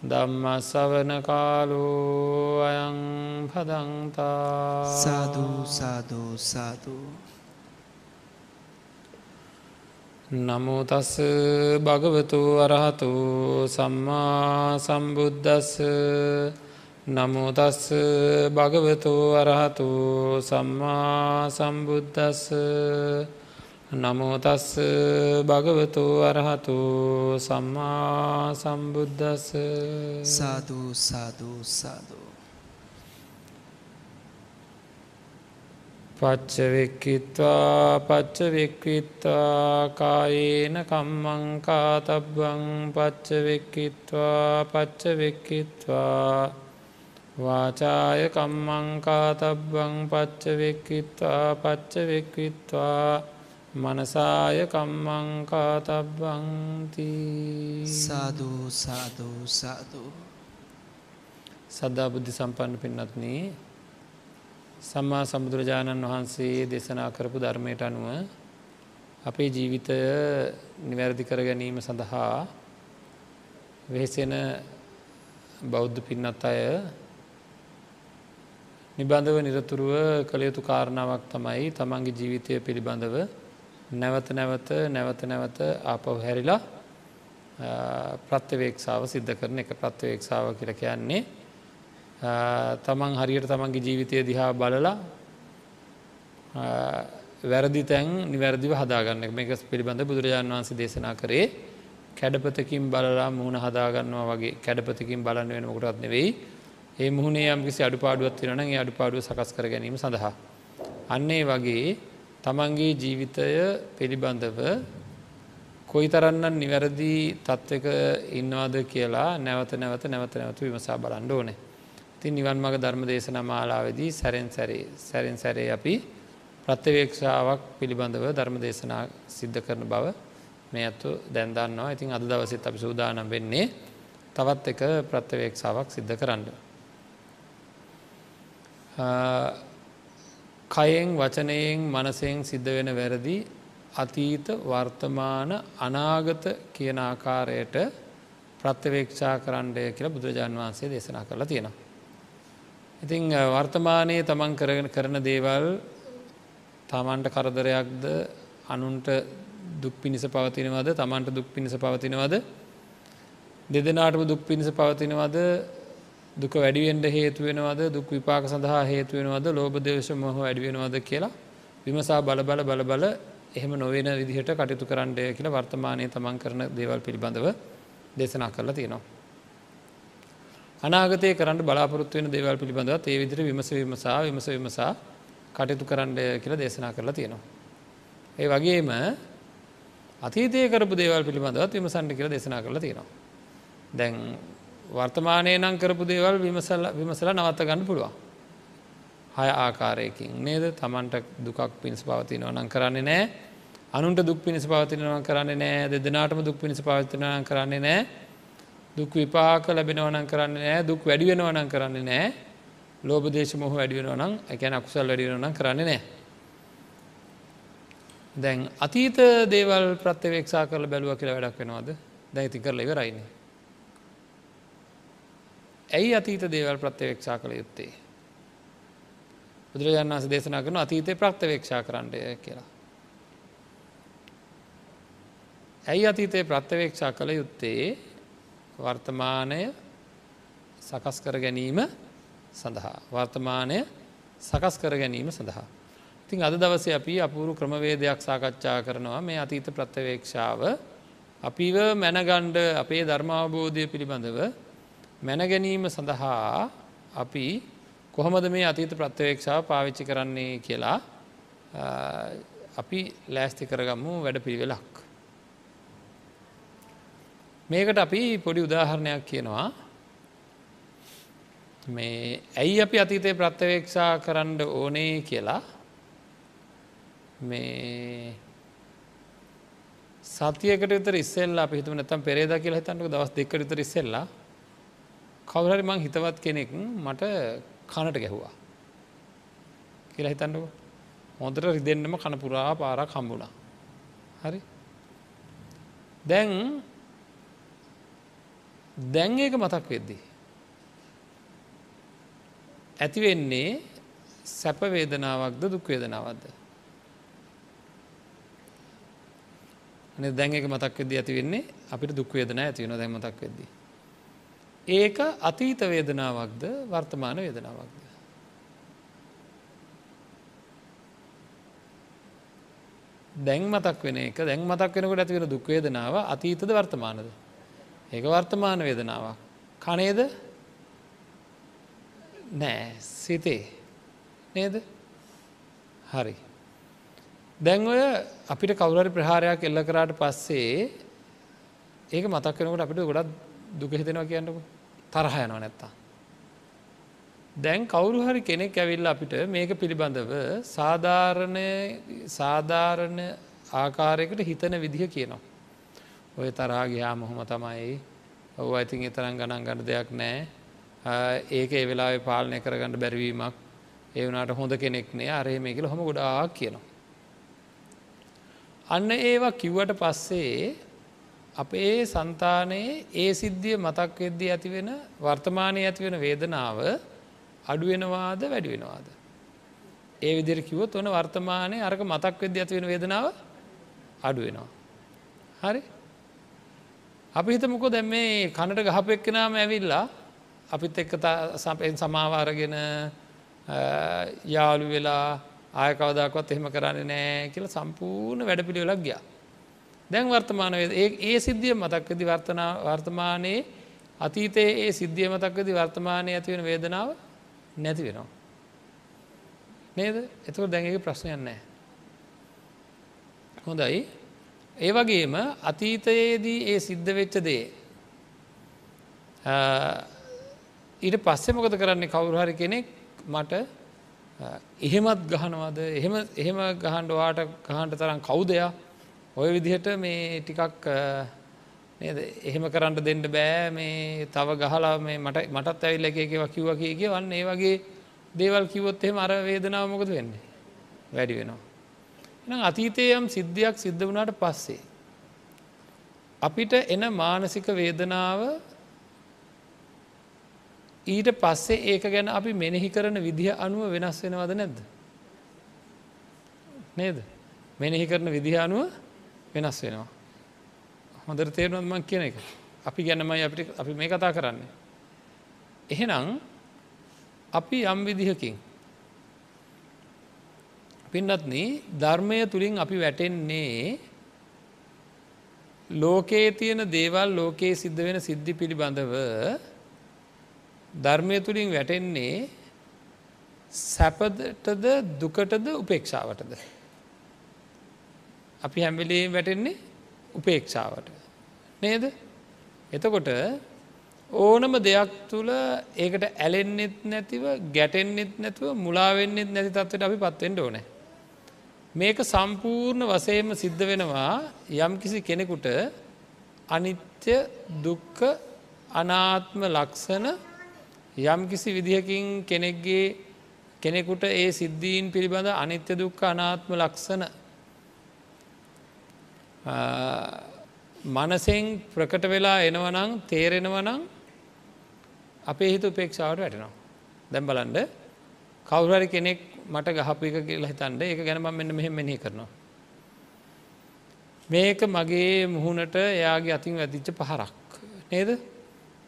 ධම්මස්සවන කාලු අයං පදන්තා සාධූ සාධූ සාධූ නමුතස් භගවතු අරහතු සම්මා සම්බුද්ධස්ස නමුතස් භගවතු අරහතු සම්මා සම්බුද්ධස්ස නමෝතස්ස භගවතු අරහතු සම්මා සම්බුද්ධස්ස සාධූ සාධූ සාධූ පච්චවෙක්කිත්වා පච්චවෙක්විත්වා කායේන කම්මංකා තබ්බං පච්චවෙක්කිත්වා පච්චවෙක්කිත්වා වාචාය කම්මංකා තබ්බං පච්චවෙක්කිත්වා පච්චවෙක්විත්වා මනසාය කම්මංකා තබ්බංති සාධූ සාධූ සාධූ සද්ධා බුද්ධි සම්පන්න පින්නත්න සම්මා සමුදුරජාණන් වහන්සේ දෙසනා කරපු ධර්මයට අනුව අපේ ජීවිතය නිවැරදි කර ගැනීම සඳහා වෙහෙසෙන බෞද්ධ පින්නත් අය නිබඳව නිරතුරුව කළ යුතු කාරණාවක් තමයි තමන්ගේ ජීවිතය පිළිබඳව නැවත නැවත නැවත නැවත ආපව් හැරිලා ප්‍රත්‍යවේක්ෂාව සිද්ධ කරන එක ප්‍රත්‍යවේක්ෂාව කියල කියන්නේ තමන් හරියට තමන්ගේ ජීවිතය දිහා බලලා වැරදි තැන් නිවැරදිව හදාගන්න මේක පිළිබඳ බුදුරජාණන් වහන්සේ දේශනා කරේ කැඩපතකින් බලලා මුහුණ හදාගන්නවා වගේ. කැඩපතකින් බලන්න වෙන මොකටත් නෙවෙයි. ඒ මුහුණේ යම් කිසි අඩුපාඩුවත් වෙනන ඒ අඩුපාඩුව සකස් කර ගැනීම සඳහා. අන්නේ වගේ තමන්ගේ ජීවිතය පිළිබඳව කොයි තරන්නන් නිවැරදි තත්ත්වක ඉන්නවාද කියලා නැවත නැවත නැවත නැවතු විමසා බලන්න ඕනේ. තින් නිවන් මග ධර්ම දේශන මාලාවේදී සැරෙන් සැරේ සැරෙන් සැරේ අපි ප්‍රත්‍යවේක්ෂාවක් පිළිබඳව ධර්ම දේශනා සිද්ධ කරන බව මේ ඇත්තු දැන්දන්නවා ඉතින් අද දවසත් අපි සූදානම් වෙන්නේ තවත් එක ප්‍රත්‍යවේක්ෂාවක් සිද්ධ කරන්න. කයෙන් වචනයෙන් මනසයෙන් සිද්ධ වෙන වැරදි අතීත වර්තමාන අනාගත කියන ආකාරයට ප්‍රත්‍යවේක්ෂා කරණ්ඩය කියලා බුදුරජාන් වහන්සේ දේශනා කරලා තියෙනවා. ඉතිං වර්තමානයේ තමන් කරගෙන කරන දේවල් තමන්ට කරදරයක්ද අනුන්ට දුක් පිණිස පවතිනවද තමන්ට දුක් පිණිස පවතිනවද දෙදනාටම දුක් පිණිස පවතිනවද දුක වැඩිවෙන්ඩ හේතුවෙනවද දුක් විපාක සඳහා හේතුවෙනවද ලෝබ දේශ මොහ වැඩිවෙනවද කියලා විමසා බල බල බල බල එහෙම නොවෙන විදිහට කටයුතු කරන්නය කියලා වර්තමානය තමන් කරන දේවල් පිළිබඳව දේශනා කරලා තියෙනවා. අනාගතය කරන්න බලාපොරොත්තු වෙන දේවල් පිළිබඳව ඒ විදිර විමස විමසා විමස විමසා කටයුතු කරන්නය කියලා දේශනා කරලා තියෙනවා. ඒ වගේම අතීතය කරපු දේවල් පිළිබඳවත් විමසන්ඩ කියලා දේශනා කරලා තියෙනවා. දැන් වර්තමානය නම් කරපු දේවල් විමසල විමසල නවත්ත ගන්න පුළුවන්. හය ආකාරයකින්. නේද? තමන්ට දුකක් පිණිස පවතිනව නම් කරන්නේ නෑ. අනුන්ට දුක් පිණිස පවතිනව කරන්නේ නෑ. දෙදනාටම දුක් පිණිස පවතිනවන කරන්නේ නෑ. දුක් විපාක ලැබෙනවනන් කරන්නේ නෑ. දුක් වැඩිවෙනවනන් කරන්නේ නෑ. ලෝබ දේශ මොහ වැඩිවෙන නම් එකැන අකුසල් වැඩිවෙන කරන්නේ නෑ. දැන් අතීත දේවල් ප්‍රත්‍යවේක්ෂා කරල බැලුව කියලා වැඩක් වෙනවාද? දැයිති කරල ඉවරයින්නේ. ඇයි අතීත දේවල් ප්‍රත්‍යවේක්ෂා කළ යුත්තේ. බුදුරජාණන් වන්ස දේශනා කරන අතීතය ප්‍රත්‍යවේක්ෂා කරන්නය කියලා. ඇයි අතීතය ප්‍රත්‍යවේක්ෂා කළ යුත්තේ වර්තමානය සකස් කර ගැනීම සඳහා. වර්තමානය සකස් කර ගැනීම සඳහා. ඉතින් අද දවසේ අපි අපූරු ක්‍රමවේදයක් සාකච්ඡා කරනවා මේ අතීත ප්‍රත්‍යවේක්ෂාව අපිව මැනගණ්ඩ අපේ ධර්මාවබෝධය පිළිබඳව මැනගැනීම සඳහා අපි කොහොමද මේ අතීත ප්‍රත්‍යවේක්ෂාව පාවිච්චි කරන්නේ කියලා අපි ලෑස්ති කරගම්මු වැඩ පිළිවෙලක්. මේකට අපි පොඩි උදාහරණයක් කියනවා. මේ ඇයි අපි අතීතය ප්‍රත්්‍යවේක්ෂා කරන්න ඕනේ කියලා? මේ සතියකට විතර ඉස්සෙල්ලා අපි හිතුව නැතම් පෙරේද කියලා හිතන්නක දවස් දෙකට විතර ඉස්සෙල්ලා. කවුරහරි මං හිතවත් කෙනෙක් මට කනට ගැහුවා. කියලා හිතන්නක. හොඳට රිදෙන්න්නම කනපුරා පාරක් හම්බුණා. හරි. දැන් දැන් ඒක මතක් වෙද්දී ඇතිවෙන්නේ සැප වේදනාවක්ද දුක් වේදනාවක්ද? අනේ දැන් එක මතක් වෙද්දී ඇති වෙන්නේ අපිට දුක් වේදනා ඇති වෙනවා දැන් මතක් වෙද්දී. ඒක අතීත වේදනාවක්ද වර්තමාන වේදනාවක්ද. දැන් මතක් වෙන එක. දැන් මතක් වෙනකොට ඇති වෙන දුක් වේදනාව අතීතද වර්තමානද. ඒක වර්තමාන වේදනාවක්. කනේද නෑ. සිතේ. නේද? හරි. දැන් ඔය අපිට කවුරරි ප්‍රහාරයක් එල්ල කරාට පස්සේ ඒක මතක් වෙනකට අපිට ගොඩක් දුක හිතෙනවා කියන්නක. තරහ යනවා නැත්තා. දැන් කවුරු හරි කෙනෙක් ඇවිල්ල අපිට මේක පිළිබඳව සාධාරණය සාධාරණ ආකාරයකට හිතන විදිහ කියනවා. ඔය තරාගයා මොහොම තමයි ඔව අයිතින් එතරම් ගණන් ගන්න දෙයක් නෑ ඒක ඒ වෙලා පාලනය කරගන්න බැරිවීමක් ඒ වනාට හොඳ කෙනෙක්නේ අරේ මේ කියල හොම ගොඩාක් කියනවා. අන්න ඒවා කිව්වට පස්සේ අපේ సంతානයේ ඒ සිද්ධිය මතක් වෙද්දී ඇතිවෙන වර්තමානය ඇතිවෙන වේදනාව අඩුවෙනවාද වැඩි වෙනවාද. ඒ විදිර කිවොත් ඔන වර්තමානය අරක මතක් වෙද්‍ය ඇතිවෙන වේදනාව අඩුවෙනවා. හරි අපි හිතමකො දැම් මේ කණට ගහපෙක්කෙනම ඇවිල්ලා අපිත් එක්ක සපෙන් සමාවාරගෙන යාලු වෙලා ආය කවදක්වත් එහෙම කරන්න නෑ කියල සම්පූර්ණ වැඩ පිළිවෙලක් ගියා. දැන් වර්තමාන ඒ සිද්ධිය මතක්කදි වර්තන වර්තමානයේ අතීතයේ ඒ සිද්ධිය මතක්කදි වර්තමානය ඇතිවෙන වේදනාව නැති වෙනවා. නේද එතකට දැඟක ප්‍රශ්නයන් නෑ. හොඳයි ඒ වගේම අතීතයේදී ඒ සිද්ධ වෙච්ච දේ ඊට පස්සෙ මොකද කරන්නේ කවුරුහරි කෙනෙක් මට එහෙමත් ගහනවාද එහෙම එහෙම ගහන්ඩවාට ගහන්ට තරම් කවුදයා ඔය විදිහට මේ ටිකක් නේද එහෙම කරන්න දෙන්න බෑ මේ තව ගහලා මේ මට මටත් ඇවිල්ල එක එකව කිව්ව කියගේ වන්න ඒ වගේ දේවල් කිවොත් එහෙම අර වේදනාව මොකද වෙන්නේ වැඩි වෙනවා. එනම් අතීතය යම් සිද්ධියක් සිද්ධ වුණාට පස්සේ. අපිට එන මානසික වේදනාව ඊට පස්සේ ඒක ගැන අපි මෙනෙහි කරන විදිහ අනුව වෙනස් වෙනවද නැද්ද. නේද මෙනෙහි කරන විදිහ අනුව වෙනස් වෙනවා. හොඳර තේරුවත් මං කියන එක අපි ගැනමයි අපිට අපි මේ කතා කරන්නේ. එහෙනම් අපි යම් විදිහකින් පින්නත්න ධර්මය තුළින් අපි වැටෙන්නේ ලෝකයේ තියෙන දේවල් ලෝකයේ සිද්ධ වෙන සිද්ධි පිළිබඳව ධර්මය තුළින් වැටෙන්නේ සැපටද දුකටද උපේක්ෂාවටද. අපි හැම්වෙලේ වැටෙන්නේ උපේක්ෂාවට. නේද? එතකොට ඕනම දෙයක් තුළ ඒකට ඇලෙන්න්නෙත් නැතිව ගැටෙන්න්නෙත් නැතුව මුලාවෙන්නෙත් නැති තත්වට අපි පත්වෙන්ට ඕනෑ. මේක සම්පූර්ණ වසයම සිද්ධ වෙනවා යම් කිසි කෙනෙකුට අනිත්‍ය දුක්ක අනාත්ම ලක්ෂණ යම් කිසි විදිහකින් කෙනෙක්ගේ කෙනෙකුට ඒ සිද්ධීන් පිළිබඳ අනිත්‍ය දුක්ක අනාත්ම ලක්ෂණ මනසෙන් ප්‍රකට වෙලා එනවනං තේරෙනවනං අපේ හිතු උපේක්ෂාවට වැටෙනවා. දැම් බලන්ඩ කවුරරි කෙනෙක් මට ගහපික කියලා හිතන්ඩ ඒක ගැනම මෙන්න මෙහෙම මෙහි කරනවා. මේක මගේ මුහුණට එයාගේ අතින් වැදිච්ච පහරක්. නේද?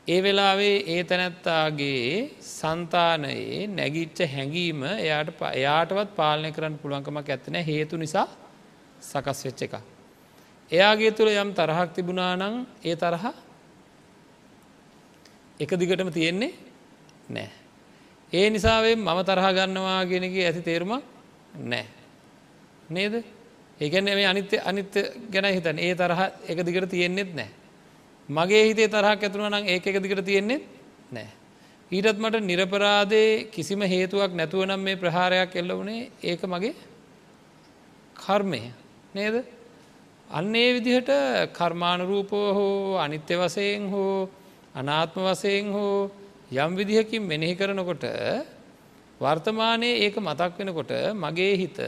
ඒ වෙලාවේ ඒ තැනැත්තාගේ සන්තානයේ නැගිච්ච හැඟීම එයාට එයාටවත් පාලනය කරන්න පුළුවන්කමක් ඇත්තන හේතු නිසා සකස් වෙච්ච එක. එයාගේ තුළ යම් තරහක් තිබුණා නං ඒ තරහ එක දිගටම තියෙන්නේ නෑ. ඒ නිසාවේ මම තරහ ගන්නවා ගෙනක ඇති තේරුමක් නෑ. නේද ඒකැන මේ අනිත්‍ය අනිත්‍ය ගැන හිතන් ඒ තරහ එක දිගට තියෙන්නේෙත් නෑ. මගේ හිතේ තරහක් ඇතුන නම් ඒක එක දිකට තියෙන්නේ නෑ. ඊටත් මට නිරපරාදේ කිසිම හේතුවක් නැතුවනම් මේ ප්‍රහාරයක් එල්ල වුණේ ඒක මගේ කර්මය නේද අන්නේ විදිහට කර්මාණරූපෝ හෝ අනිත්‍ය වසයෙන් හෝ අනාත්ම වසයෙන් හෝ යම් විදිහකින් මෙනෙහි කරනකොට වර්තමානයේ ඒක මතක් වෙනකොට මගේ හිත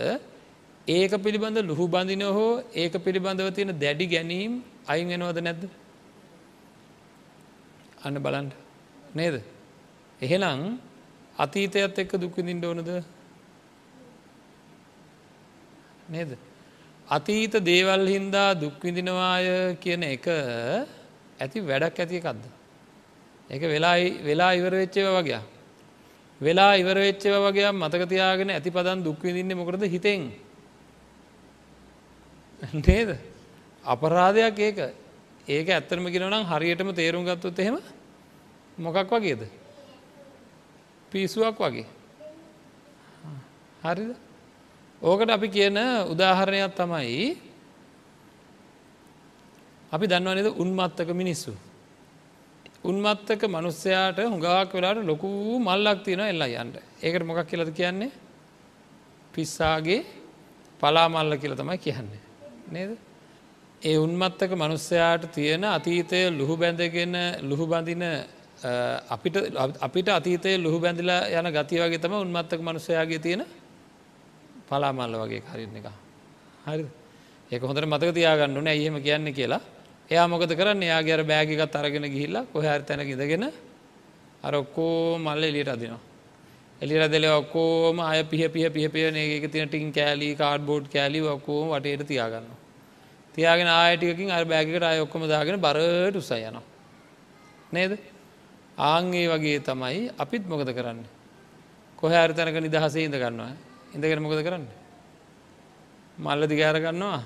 ඒක පිළිබඳ ලුහු බඳින හෝ ඒක පිළිබඳව තියෙන දැඩි ගැනීම් අයින් වෙනවද නැද්ද? අන්න බලන්ට නේද? එහෙනම් අතීතයත් එක්ක දුක්විඳින්ට ඕනද? නේද? අතීත දේවල් හින්දා දුක්විඳිනවාය කියන එක ඇති වැඩක් ඇති එකක්ද? ඒක වෙලා වෙලා ඉවර වෙච්චව වගේ වෙලා ඉවර වෙච්චව වගේ මතකතියාගෙන ඇති පදන් දුක්විඳින්නේ මොකරද හිතෙන්? නේද? අපරාධයක් ඒක. ඒක ඇත්තරම ගෙනනම් හරියටම තේරුම් ගත්තොත් එහෙම මොකක් වගේද? පිස්සුවක් වගේ. හරිද? ඕකට අපි කියන උදාහරණයක් තමයි අපි දන්නවනද උන්මත්තක මිනිස්සු? උන්මත්තක මනුස්සයාට හුඟක් වෙලාට ලොකු මල්ලක් තියෙන එල්ලා යන්ට ඒකට මොකක් කියලද කියන්නේ? පිස්සාගේ පලාමල්ල කියල තමයි කියන්නේ. නේද? ඒ උන්මත්තක මනුස්සයාට තියෙන අතීතය ලුහු බැඳගෙන ලුහු බඳින අපිට අපිට අතීතය ලුහු බැඳිලා යන ගතිය වගේ තම උන්මත්තක මනුස්සයාගේ තියෙන පලාමල්ල වගේ හරින්න එක. හරි ඒක හොඳට මතක තියාගන්න ඕන. ඇහෙම කියන්න කියලා. එයා මොකද කරන්න? එයාගේ අර බෑගිකත් අරගෙන ගිහිල්ලා කොහරි තැනක ඉඳගෙන අර ඔක්කෝ මල්ල එලියට අදිනවා. එලිර දෙල ඔක්කෝම අය පිහ පිහ පිහ පියන එක තින ටින් කෑලි කාඩ් බෝඩ් කෑලි ඔක්කෝම වටේට තියාගන්න තියාගෙන ආයටිකින් අර බෑගකට අය ඔක්කොම දාගෙන බරට උසයි යනවා. නේද? ආංගේ වගේ තමයි අපිත් මොකද කරන්න? කොහරි තැනක නිදහසේ ඉඳ ගන්නවා. ඉඳගෙන මොකද කරන්න මල්ල දිගාර ගන්නවා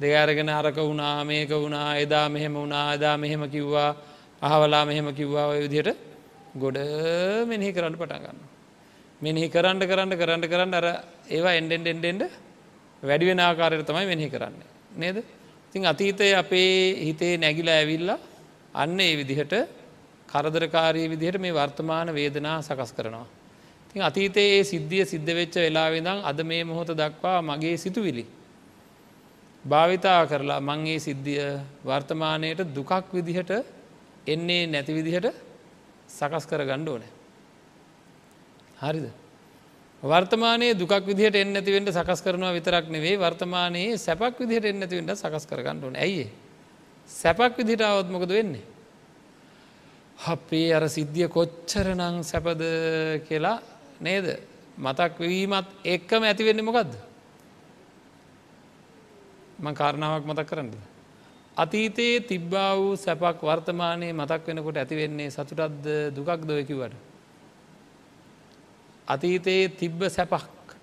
දෙගාරගෙන අරක වුණා මේක වුණා එදා මෙහෙම වුණා එදා මෙහෙම කිව්වා අහවලා මෙහෙම කිව්වා ඔය විදිහට ගොඩ මෙනෙහි කරන්න පටන් ගන්න. මෙනෙහි කරන්න කරන්න කරන්න කරන්න අර ඒවා එන්ඩෙන්ඩ එන්ඩෙන්ඩ වැඩිවෙන ආකාරයට තමයි මෙනෙහි කරන්න. නේද? ඉතින් අතීතය අපේ හිතේ නැගිලා ඇවිල්ලා අන්න ඒ විදිහට කරදරකාරී විදිහට මේ වර්තමාන වේදනා සකස් කරනවා. තින් අතීතයේ ඒ සිද්ධිය සිද්ධ වෙච්ච වෙලාවෙදං අද මේ මොහොත දක්වා මගේ සිතුවිලි. භාවිතා කරලා මංගේ සිද්ධිය වර්තමානයට දුකක් විදිහට එන්නේ නැති විදිහට සකස් කර ගණ්ඩ ඕන. හරිද. වර්තමානයේ දුක් විදිහට එන්න ඇතිවෙන්ට සකස් කරනවා විතරක් නෙවේ වර්තමානයේ සැපක් විදිහට එන්න ඇතිවෙන්ට සකස් කරගන්න ඕන ඇයි. සැපක් විදිහට අවත්මකද වෙන්නේ. අපේ අර සිද්ධිය කොච්චරනං සැපද කියලා නේද මතක් වීමත් එක්කම ඇතිවෙන්නේ මොකක්ද. මං කාරණාවක් මතක් කරන්නද. අතීතයේ තිබ්බා වූ සැපක් වර්තමානයේ මතක් වෙනකොට ඇතිවෙන්නේ සතුටත්ද දුකක් දොයකිවට. අතීතයේ තිබ්බ සැපක්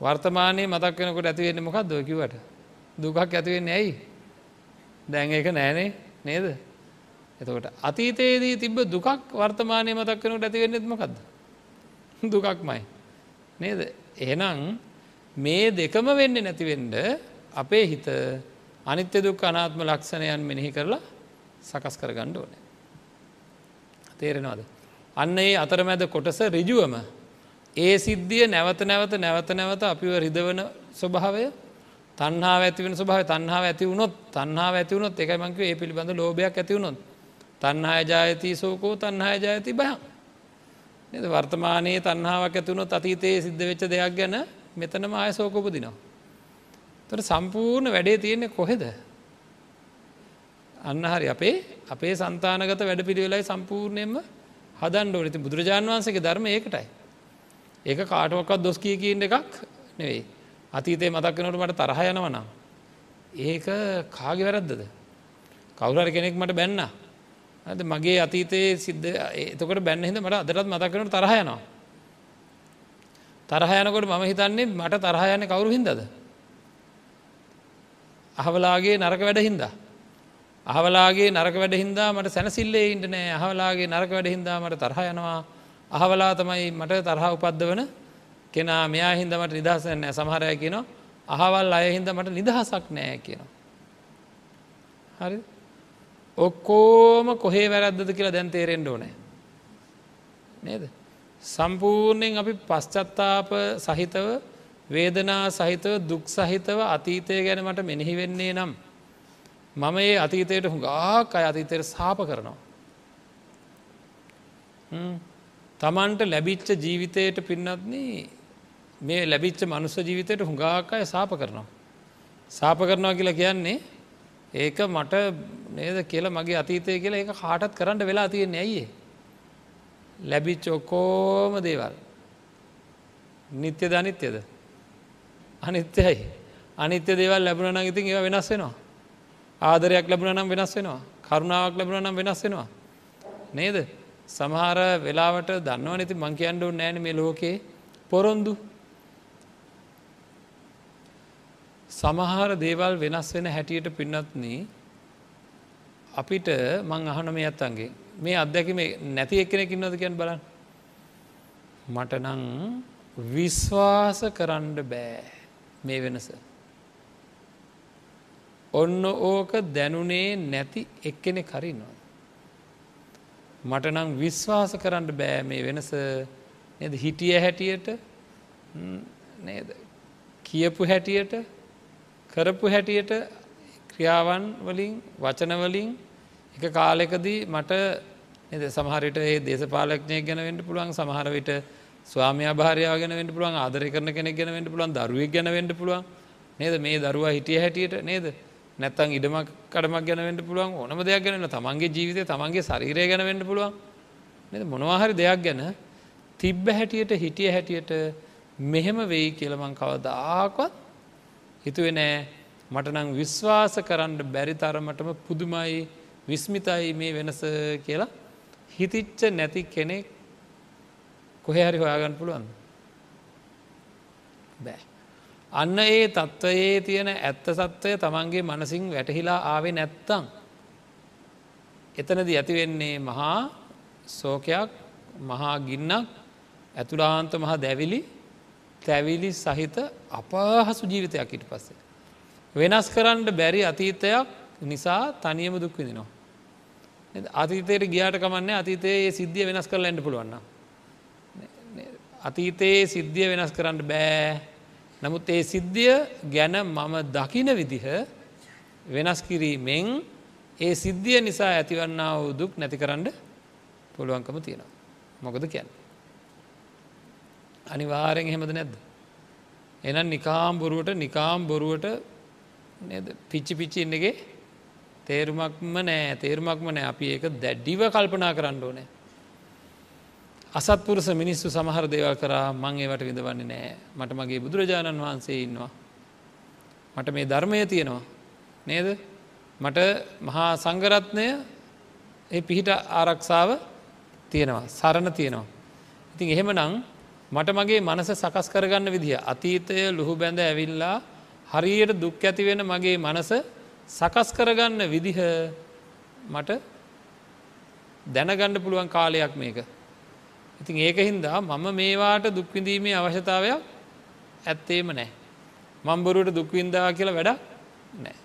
වර්තමානයේ මතක් වෙනකොට ඇතිවෙන්නේ මොකක් දොයකිවට දුකක් ඇතිවෙන්නේ ඇයි දැන් ඒක නෑනේ නේද එතකොට අතීතයේදී තිබ දුකක් වර්තමානය මතක් වෙනට ඇතිවෙන්නෙත් මොකක්ද දුකක්මයි. නේද? එහෙනම් මේ දෙකම වෙන්න නැතිවෙන්ඩ අපේ හිත අනිත්‍ය දුක් අනාත්ම ලක්ෂණයන් මෙනෙහි කරලා සකස් කර ගණ්ඩ ඕන. තේරෙනවාද? අන්න ඒ අතරමැද කොටස රිජුවම ඒ සිද්ධිය නැවත නැවත නැවත නැවත අපිව රිදවන ස්වභාවය තන්හා ඇතිවන ස්වභාව තන්හා ඇති වුණොත් තන්හා ඇතිවුණොත් එකමංක ඒ පිළිබඳ ලෝභයක් ඇතිවුණොත් තන්හා ජායති සෝකෝ තන්හා ජායති බයම් නද වර්තමානයේ තන්හාාවක් ඇතුුණොත් අතීතයේ සිද්ධ වෙච්ච දෙයක් ගැන මෙතනම ආය සෝකෝපදිනවා. තොට සම්පූර්ණ වැඩේ තියෙන්නේ කොහෙද. අන්න හරි අපේ අපේ සන්තානගත වැඩ පිළිවෙලයි සම්පූර්ණයෙන්ම හදන්ඩ ඕනති බුදුරජාණන් වන්සගේ ධර්ම ඒකටයි. ඒක කාටුවක්වත් දොස් කිය කියන්න එකක් නෙවෙයි. අතීතය මතක්කනට මට තරහ යනවනම්. ඒක කාගෙ වැරද්දද. කවුරර කෙනෙක් මට බැන්න ඇද මගේ අතීතයේ සිද්ධ එතකට බැන්න හිද මට අදරත් මතක්කනට තරහයනවා. තරහයනකොට මම හිතන්නේ මට තරහයන කවුරු හින්දද. අහවලාගේ නරක වැඩ හින්දා. අහවලාගේ නරක වැඩ හින්දා මට සැනසිල්ලේ ඉන්ට නෑ අහවලාගේ නරක වැඩ හින්දා මට තරහ යනවා අහවලා තමයි මට තරහ උපද්ද වන කෙනා මෙයා හින්දමට නිදහස නෑ සමහරය කියනවා අහවල් අය හින්ද මට නිදහසක් නෑ කියනවා. හරි ඔක්කෝම කොහේ වැරද්දද කියලා දැන් තේරෙන්ඩ ඕනෑ. නේද. සම්පූර්ණයෙන් අපි පශ්චත්තාප සහිතව වේදනා සහිතව දුක් සහිතව අතීතය ගැන මට මෙනෙහි වෙන්නේ නම්. මම ඒ අතීතයට හුඟාක් අය අතීතයට සාප කරනවා. තමන්ට ලැබිච්ච ජීවිතයට පින්නත්න මේ ලැබිච්ච මනුස්ස ජීවිතයට හුඟාක් අය සාප කරනවා. සාප කරනවා කියලා කියන්නේ ඒක මට නේද කියල මගේ අතීතය කියලා ඒක කාටත් කරන්න වෙලා තියෙන්නේ ඇයිඒ. ලැබිච් ඔක්කෝම දේවල්. නිත්‍ය ධනිත්‍යද. අනිත්‍යයි අනිත්‍ය දේවල් ලැබුණ නම් ඉතින් ඒව වෙනස් වෙනවා. ආදරයක් ලැබුණ නම් වෙනස් වෙනවා. කරුණාවක් ලැබුණ නම් වෙනස් වෙනවා. නේද සමහර වෙලාවට දන්නව නති මං කියන්නඩු නෑන මේ ලෝකයේ පොරොන්දු සමහර දේවල් වෙනස් වෙන හැටියට පින්නත්න අපිට මං අහන මේ අත්තන්ගේ මේ අත්දැකම නැති එක්කෙනෙකින්නද කියන් බලන්න. මට නං විශ්වාස කරන්න බෑ මේ වෙනස. ඔන්න ඕක දැනුනේ නැති එක්කෙනෙ කරින්නවා මට නම් විශ්වාස කරන්න බෑ මේ වෙනස. නද? හිටිය හැටියට නේද? කියපු හැටියට කරපු හැටියට ක්‍රියාවන් වලින් වචනවලින් එක කාලෙකදී මට එද සමහරට ඒ දේශපාලක්ඥය ගැනවෙන්ට පුළුවන් සමහර විට ස්වාමයා භාරයාව ගැනවෙන්ට පුළුවන් ආදරය කරන කෙනෙක් ගැනවෙන්ට පුළුවන් දරුවක් ගැනවෙන්ට පුළුවන්. නේද? මේ දරුවා හිටිය හැටියට නේද? නැත්තං ඉඩමක් කඩමක් ගැනවෙන්ට පුළුවන් ඕනම දෙයක් ගැන තමන්ගේ ජීවිතය තමන්ගේ ශරීරය ගැනවෙන්ට පුළුවන්. නද? මොනවාහරි දෙයක් ගැන තිබ්බ හැටියට හිටිය හැටියට මෙහෙම වෙයි කියලමං කවදාකවත් හිතුවෙ නෑ මට නං විශ්වාස කරන්න බැරි තරමටම පුදුමයි විස්මිතයි මේ වෙනස කියලා හිතිච්ච නැති කෙනෙක් කොහෙහරි හොයාගන්න පුළුවන් බෑ. අන්න ඒ තත්ත්වයේ තියෙන ඇත්ත සත්වය තමන්ගේ මනසිං වැටහිලා ආවේ නැත්තං. එතනද ඇතිවෙන්නේ මහා සෝකයක් මහා ගින්නක් ඇතුලාන්ත මහා දැවිලි තැවිලි සහිත අපහසු ජීවිතයක් ඉට පස්සේ. වෙනස් කරන්න බැරි අතීතයක් නිසා තනියම දුක් විදිනවා. අතීතයට ගියාට කමන්නේ අතීතයේ සිද්ධිය වෙනස් කරලා එන්න පුළුවන්න. අතීතයේ සිද්ධිය වෙනස් කරන්න බෑ නමුත් ඒ සිද්ධිය ගැන මම දකින විදිහ වෙනස් කිරීමෙන් ඒ සිද්ධිය නිසා ඇතිවන්න වූ දුක් නැති කරන්න පුළුවන්කම තියෙනවා. මොකද කියන්න. අනිවාරෙන් එහෙමද නැද්ද. එනම් නිකාම් බොරුවට නිකාම් බොරුවට පිච්චි පිච්චි ඉන්නගේ තේරුමක්ම නෑ තේරුමක්ම නෑ අපි ඒක දැඩ්ඩිව කල්පනා කරන්න ඕනෑ. අසත්පුරුස මිනිස්සු සමහර දේවල් කරා මං ඒවට විඳවන්නේ නෑ මට මගේ බුදුරජාණන් වහන්සේ ඉන්නවා. මට මේ ධර්මය තියෙනවා නේද මට මහා සංගරත්නය ඒ පිහිට ආරක්ෂාව තියෙනවා සරණ තියෙනවා. ඉතින් එහෙම නං මට මගේ මනස සකස් කරගන්න විදිහ අතීතය ලුහු බැඳ ඇවිල්ලා හරියට දුක් ඇතිවෙන මගේ මනස සකස් කරගන්න විදිහ මට දැනගණ්ඩ පුළුවන් කාලයක් මේක. ඉතින් ඒක හින්දා මම මේවාට දුක්විඳීමේ අවශ්‍යතාවයක් ඇත්තේම නෑ. මම්බරුවට දුක්වින්දා කියලා වැඩ නෑ.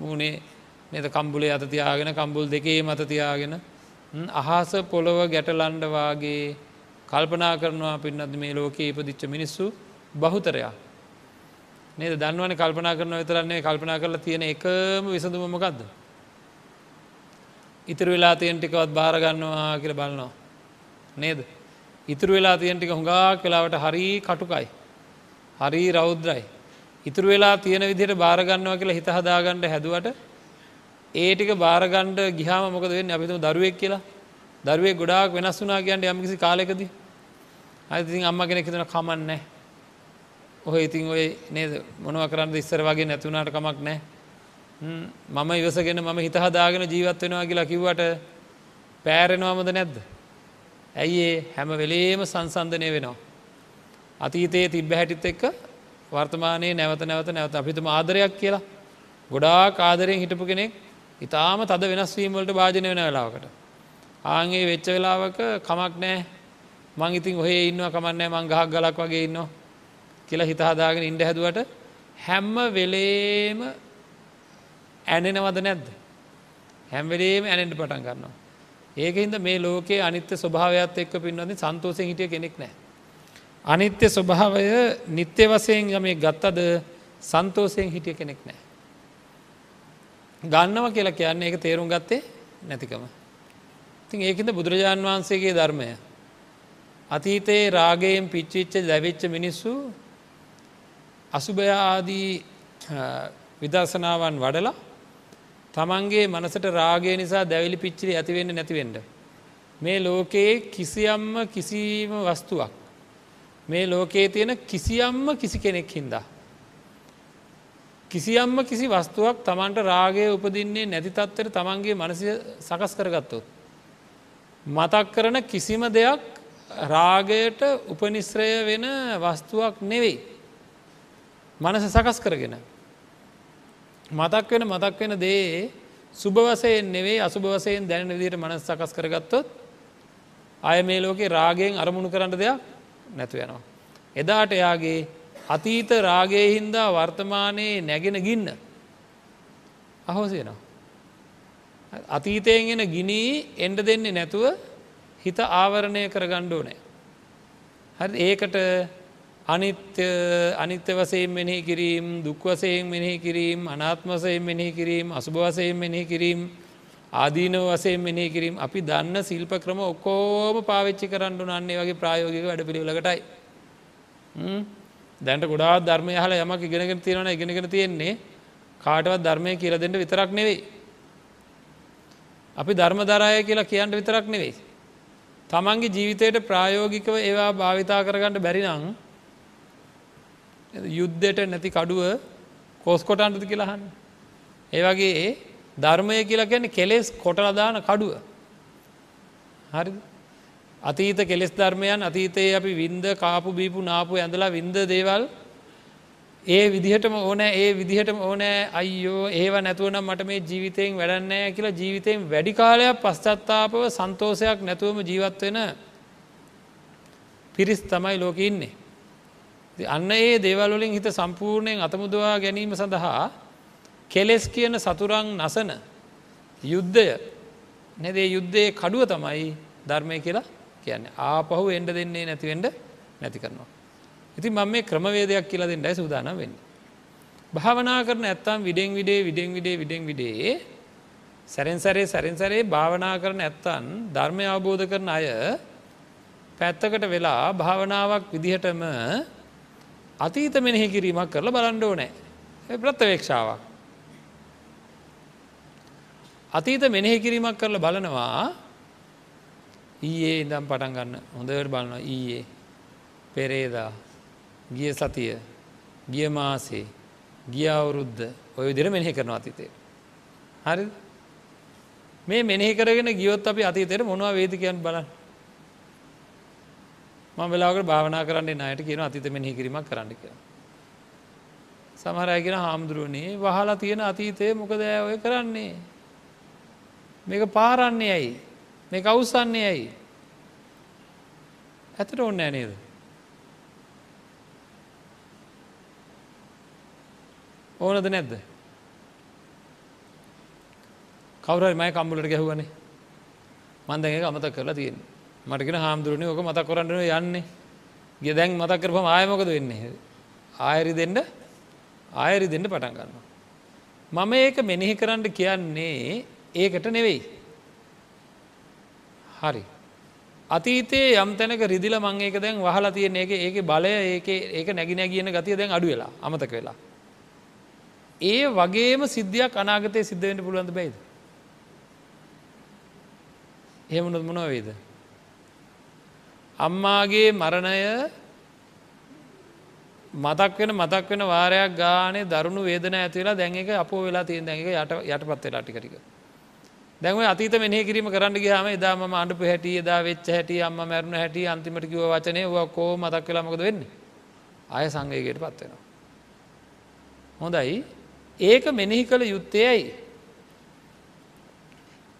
මූනේ නද කම්බුලේ අත තියාගෙන කම්බුල් දෙකේ මත තියාගෙන අහස පොළොව ගැටලන්ඩවාගේ කල්පනා කරනවා පින්නද මේ ලෝකයේ ඉපදිච්ච මිනිස්සු බහුතරයා. නේද දන්නවන කල්පනා කරන විතරන්නේ කල්පනා කරලා තියෙන එකම විසඳුමමකක්ද. ඉතුරු වෙලා තියන්ටිකවත් භාරගන්නවා කියල බලනවා. නේද. ඉතුරු වෙලා තියන්ටික හුඟක් වෙලාවට හරි කටුකයි. හරි රෞද්‍රයි. ඉතුරු වෙලා තියෙන විදිහට භාරගන්නවා කියලා හිත හදාගන්නඩ හැදුවට ඒටික භාරගණ්ඩ ගිහාම මොකද වෙන්න අපිතුම දරුවෙක් කියලා දරුවේ ගොඩාක් වෙනස් වනා කියන්න යම්කිසි කාලෙකදී අයිතින් අම්ම කෙනෙක් හිතන කමන්නෑ ඔහ ඉතින් ඔය නේද මොනව කරන්න ඉස්සර වගේ නැතුනාට කමක් නෑ මම ඉවසගෙන මම හිත හදාගෙන ජීවත් වෙනවා කියලා කිව්වට පෑරෙනවාමද නැද්ද. ඇයි ඒ හැම වෙලේම සංසන්ධනය වෙනවා. අතීතයේ තිබ්බ හැටිත් එක්ක වර්තමානයේ නැවත නැවත නැවත අපිතුම ආදරයක් කියලා ගොඩා කාදරයෙන් හිටපු කෙනෙක් ඉතාම තද වෙනස්වීමවලට භාජනය වෙන වෙලාවකට. ආන්ගේ වෙච්ච වෙලාවක කමක් නෑ මං ඉතින් ඔහේ ඉන්න කමන්නෑ මං ගහක් ගලක් වගේ ඉන්නවා කියලා හිතහදාගෙන ඉන්ඩ හැදුවට හැම්ම වෙලේම ඇනෙනවද නැද්ද හැම්වෙලේම ඇනෙන්ට පටන් කරනවා. ඒකහින්ද මේ ලෝකයේ අනිත්‍ය ස්වභාවයක් එක්ක පින්වද සන්තෝසයෙන් හිටිය කෙනෙක් නෑ. අනිත්‍ය ස්වභාවය නිත්‍ය වසයෙන් යමේ ගත්තද සන්තෝසයෙන් හිටිය කෙනෙක් නෑ. ගන්නව කියලා කියන්නේ ඒක තේරුම් ගත්තේ නැතිකම. ඉතින් ඒකද බුදුරජාණන් වහන්සේගේ ධර්මය. අතීතයේ රාගයෙන් පිච්චිච්ච දැවිච්ච මිනිස්සු අසුභයාදී විදර්ශනාවන් වඩලා තමන්ගේ මනසට රාගය නිසා දැවිලි පිච්චිලි ඇතිවෙන්න නැතිවෙන්ඩ. මේ ලෝකයේ කිසියම්ම කිසිීම වස්තුවක්. මේ ලෝකයේ තියෙන කිසියම්ම කිසි කෙනෙක් හින්දා. කිසියම්ම කිසි වස්තුවක් තමන්ට රාගය උපදින්නේ නැති තත්වයට තමන්ගේ මනසය සකස් කරගත්තොත්. මතක් කරන කිසිම දෙයක් රාගයට උපනිශ්‍රය වෙන වස්තුවක් නෙවෙයි. මනස සකස් කරගෙන. මතක් වෙන මතක් වෙන දේ සුභ වසයෙන් නෙවේ අසුභ වසයෙන් දැන විදිට මනස් සකස් කරගත්තොත් අය මේ ලෝකේ රාගයෙන් අරමුණු කරන්න දෙයක් නැතු යනවා. එදාට එයාගේ අතීත රාගය හින්දා වර්තමානයේ නැගෙන ගින්න අහෝසයනවා. අතීතයෙන් එන ගිනී එන්ඩ දෙන්නේ නැතුව හිත ආවරණය කර ගණ්ඩෝ නෑ. හරි ඒකට අනිත්‍ය අනිත්‍ය වසයෙන් මෙනෙහි කිරීම් දුක් වසයෙන් මෙනෙහි කිරීම් අනාත්ම වසයෙන් මෙනෙහි කිරීම් අසුභ වසයෙන් මෙනෙහි කිරීම් ආදීනව වසයෙන් මෙනෙහි කිරීම් අපි දන්න සිල්ප ක්‍රම ඔක්කෝම පාවිච්චි කරන්නු නන්නේ වගේ ප්‍රායෝගික වැඩ පිළිවෙලකටයි දැන්ට ගොඩා ධර්මය හල යමක් ඉගෙනගෙන තියෙනවන ඉගෙනගෙන තියෙන්නේ කාටවත් ධර්මය කියල දෙන්න විතරක් නෙවෙයි. අපි ධර්ම දරාය කියලා කියන්න විතරක් නෙවෙයි. තමන්ගේ ජීවිතයට ප්‍රායෝගිකව ඒවා භාවිතා කරගන්නට බැරිනං යුද්ධයට නැති කඩුව කෝස්කොටන්ටද කියලාහන්න. ඒවගේ ධර්මය කියලා කියන්නේ කෙලෙස් කොටලදාන කඩුව. හරි අතීත කෙලෙස් ධර්මයන් අතීතයේ අපි වින්ද කාපු බීපු නාපු ඇඳලා වින්ද දේවල් ඒ විදිහටම ඕනෑ ඒ විදිහටම ඕනෑ අයියෝ ඒව නැතුවනම් මට මේ ජීවිතයෙන් වැඩන්නෑ කියලා ජීවිතයෙන් වැඩි කාලයක් පශ්චත්තාපව සන්තෝෂයක් නැතුවම ජීවත් වෙන පිරිස් තමයි ලෝක ඉන්නේ. අන්න ඒ දේවල්වලින් හිත සම්පූර්ණයෙන් අතමුදවා ගැනීම සඳහා කෙලෙස් කියන සතුරං නසන යුද්ධය නැදේ යුද්ධයේ කඩුව තමයි ධර්මය කියලා කියන්න ආපහු එන්ඩ දෙන්නේ නැතිවෙන්ඩ නැති කරනවා. ඉතින් මම මේ ක්‍රමවේදයක් කියලා දෙන්නයි සූදානම් වෙන්න. භාවනා කරන ඇත්තම් විඩෙන් විඩේ විඩෙන් විඩේ විඩෙන් විඩේ සැරෙන්සරේ සැරෙන්සරේ භාවනා කරන ඇත්තන් ධර්මය අවබෝධ කරන අය පැත්තකට වෙලා භාවනාවක් විදිහටම අතීත මෙනෙහි කිරීමක් කරලා බලන්ඩ ඕනෑ ප්‍රත්වේක්ෂාවක්. අතීත මෙනෙහි කිරීමක් කරලා බලනවා ඊයේ ඉඳම් පටන් ගන්න හොඳවට බලනවා ඊයේ පෙරේදා ගිය සතිය ගිය මාසේ ගිය අවුරුද්ධ ඔය විදිර මෙනෙහි කරනවා අතීතේ. හරි මේ මෙනෙහි කරගෙන ගියොත් අපි අතීතයට මොනවා වේදිකයන් බලන්න ම වෙලාකට භාවනා කරන්නේ අයට කියන අතිත මෙහි කිරීමක් කරන්න කිය. සමහරයගෙන හාමුදුරුවනේ වහලා තියෙන අතීතය මොකද ඔය කරන්නේ. මේක පාරන්නේ ඇයි මේ කවුස්සන්නේ ඇයි. ඇතට ඔන්න ඇනේද. ඕනද නැද්ද. කවුරයි මයි කම්බුලට ගැහුවනේ මන්දගේ අමත කරලා තියෙන්නේ. මටගෙන හාමුදුරුවනි ඕක මතක් කරන්නන යන්නේ ගෙ දැන් මතක් කරපම ආයමොකද වෙන්නේ ආයරි දෙන්න ආයරි දෙන්න පටන් ගන්නවා. මම ඒක මෙනෙහි කරන්න කියන්නේ ඒකට නෙවෙයි. හරි. අතීතයේ යම් තැනක රිදිල මං ඒක දැන් වහලා තියෙන එක ඒක බලය ඒක ඒක නැගින කියන ගතිය දැන් අඩු වෙලා අමතක වෙලා. ඒ වගේම සිද්ධියක් අනාගතය සිද්ධවෙන්න පුළුවන්ද බැයිද. එහෙමනොත් මොනව වේද. අම්මාගේ මරණය මතක් වෙන මතක් වෙන වාරයක් ගානේ දරුණු වේදන ඇතිවෙලා දැන් එක අපෝ වෙලා තියෙන දැන් එක යට යටපත් වෙලා ටික ටික. දැන් ඔය අතීත මෙනෙහි කිරීම කරන්න ගියාම එදා මම අඬපු හැටි එදා වෙච්ච හැටි අම්මා මැරුණ හැටි අන්තිමට කිව්ව වචනේ ඔය කොහොම මතක් වෙලා මොකද වෙන්නේ? ආය සංවේගයට පත් වෙනවා. හොඳයි. ඒක මෙනෙහි කළ යුත්තේ ඇයි?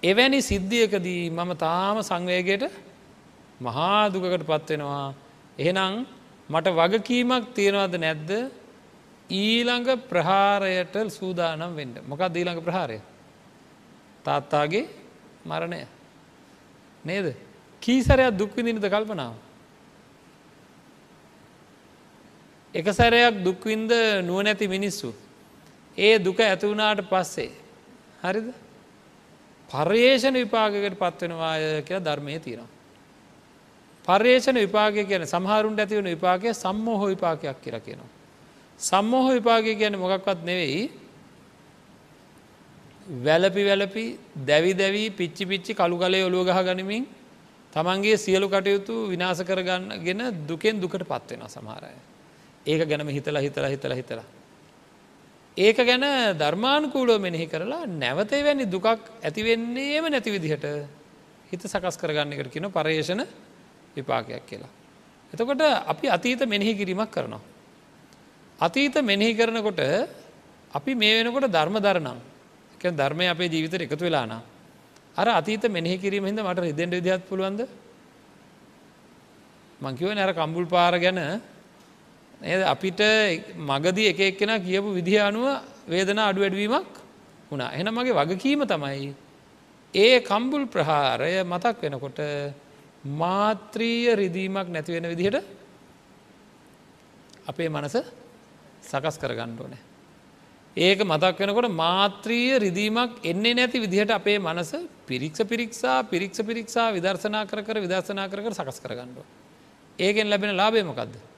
එවැනි සිද්ධියකදී මම තාම සංවේගයට මහා දුකකට පත්වෙනවා එහෙනම් මට වගකීමක් තියෙනවද නැද්ද ඊළඟ ප්‍රහාරයට සූදානම් වෙන්න මොකක් දීළඟ ප්‍රහාරය තාත්තාගේ මරණය නේද කීසරයක් දුක්විඳිනද කල්පනාව. එක සැරයක් දුක්වින්ද නුවනැති මිනිස්සු. ඒ දුක ඇතිවුණාට පස්සේ. හරිද පර්යේෂණ විපාගකට පත්වෙනවාය කියලා ධර්මය තියෙනවා. පර්යේෂණ විපාගය කියන සමහරුන්ට ඇතිවන විපාගය සම්මෝහ විපාකයක් කියලා කියනවා. සම්මෝහ විපාගය කියන මොකක්වත් නෙවෙයි වැලපි වැලපි දැවි දැවී පිච්චි පිච්චි කළු කලේ ඔළුව ගහ ගනිමින් තමන්ගේ සියලු කටයුතු විනාස කරගන්නගෙන දුකෙන් දුකට පත්වෙන සමහරය. ඒක ගැනම හිතලා හිතලා හිතලා හිතලා. ඒක ගැන ධර්මානුකූලෝ මෙනෙහි කරලා නැවතේ වැනි දුකක් ඇතිවෙන්නේම නැති විදිහට හිත සකස් කරගන්න එකට කියන පර්යේෂණ විපාකයක් කියලා. එතකොට අපි අතීත මෙනෙහි කිරීමක් කරනවා. අතීත මෙනෙහි කරනකොට අපි මේ වෙනකොට ධර්ම දරනම් එක ධර්මය අපේ ජීවිතයට එකතු වෙලානා. අර අතීත මෙනෙහි කිරීම හිද මට රිදෙන්ට විදිහත් පුළුවන්ද මංකිව නැර කම්බුල් පාර ගැන අපිට මගදී එක එක්කෙන කියපු විදිහ අනුව වේදනා අඩු වැඩවීමක් වුණා එන මගේ වගකීම තමයි ඒ කම්බුල් ප්‍රහාරය මතක් වෙනකොට මාත්‍රීය රිදීමක් නැතිවෙන විදිහට අපේ මනස සකස් කරගන්න ඕනෑ ඒක මතක් වෙනකොට මාත්‍රීය රිදීමක් එන්නේ නැති විදිහට අපේ මනස පිරික්ෂ පිරික්ෂා පිරික්ෂ පිරික්ෂා විදර්ශනා කර කර විදර්ශනා කර කර සකස් කරගන්නුව. ඒකෙන් ලැබෙන ලාබේමකක්ද.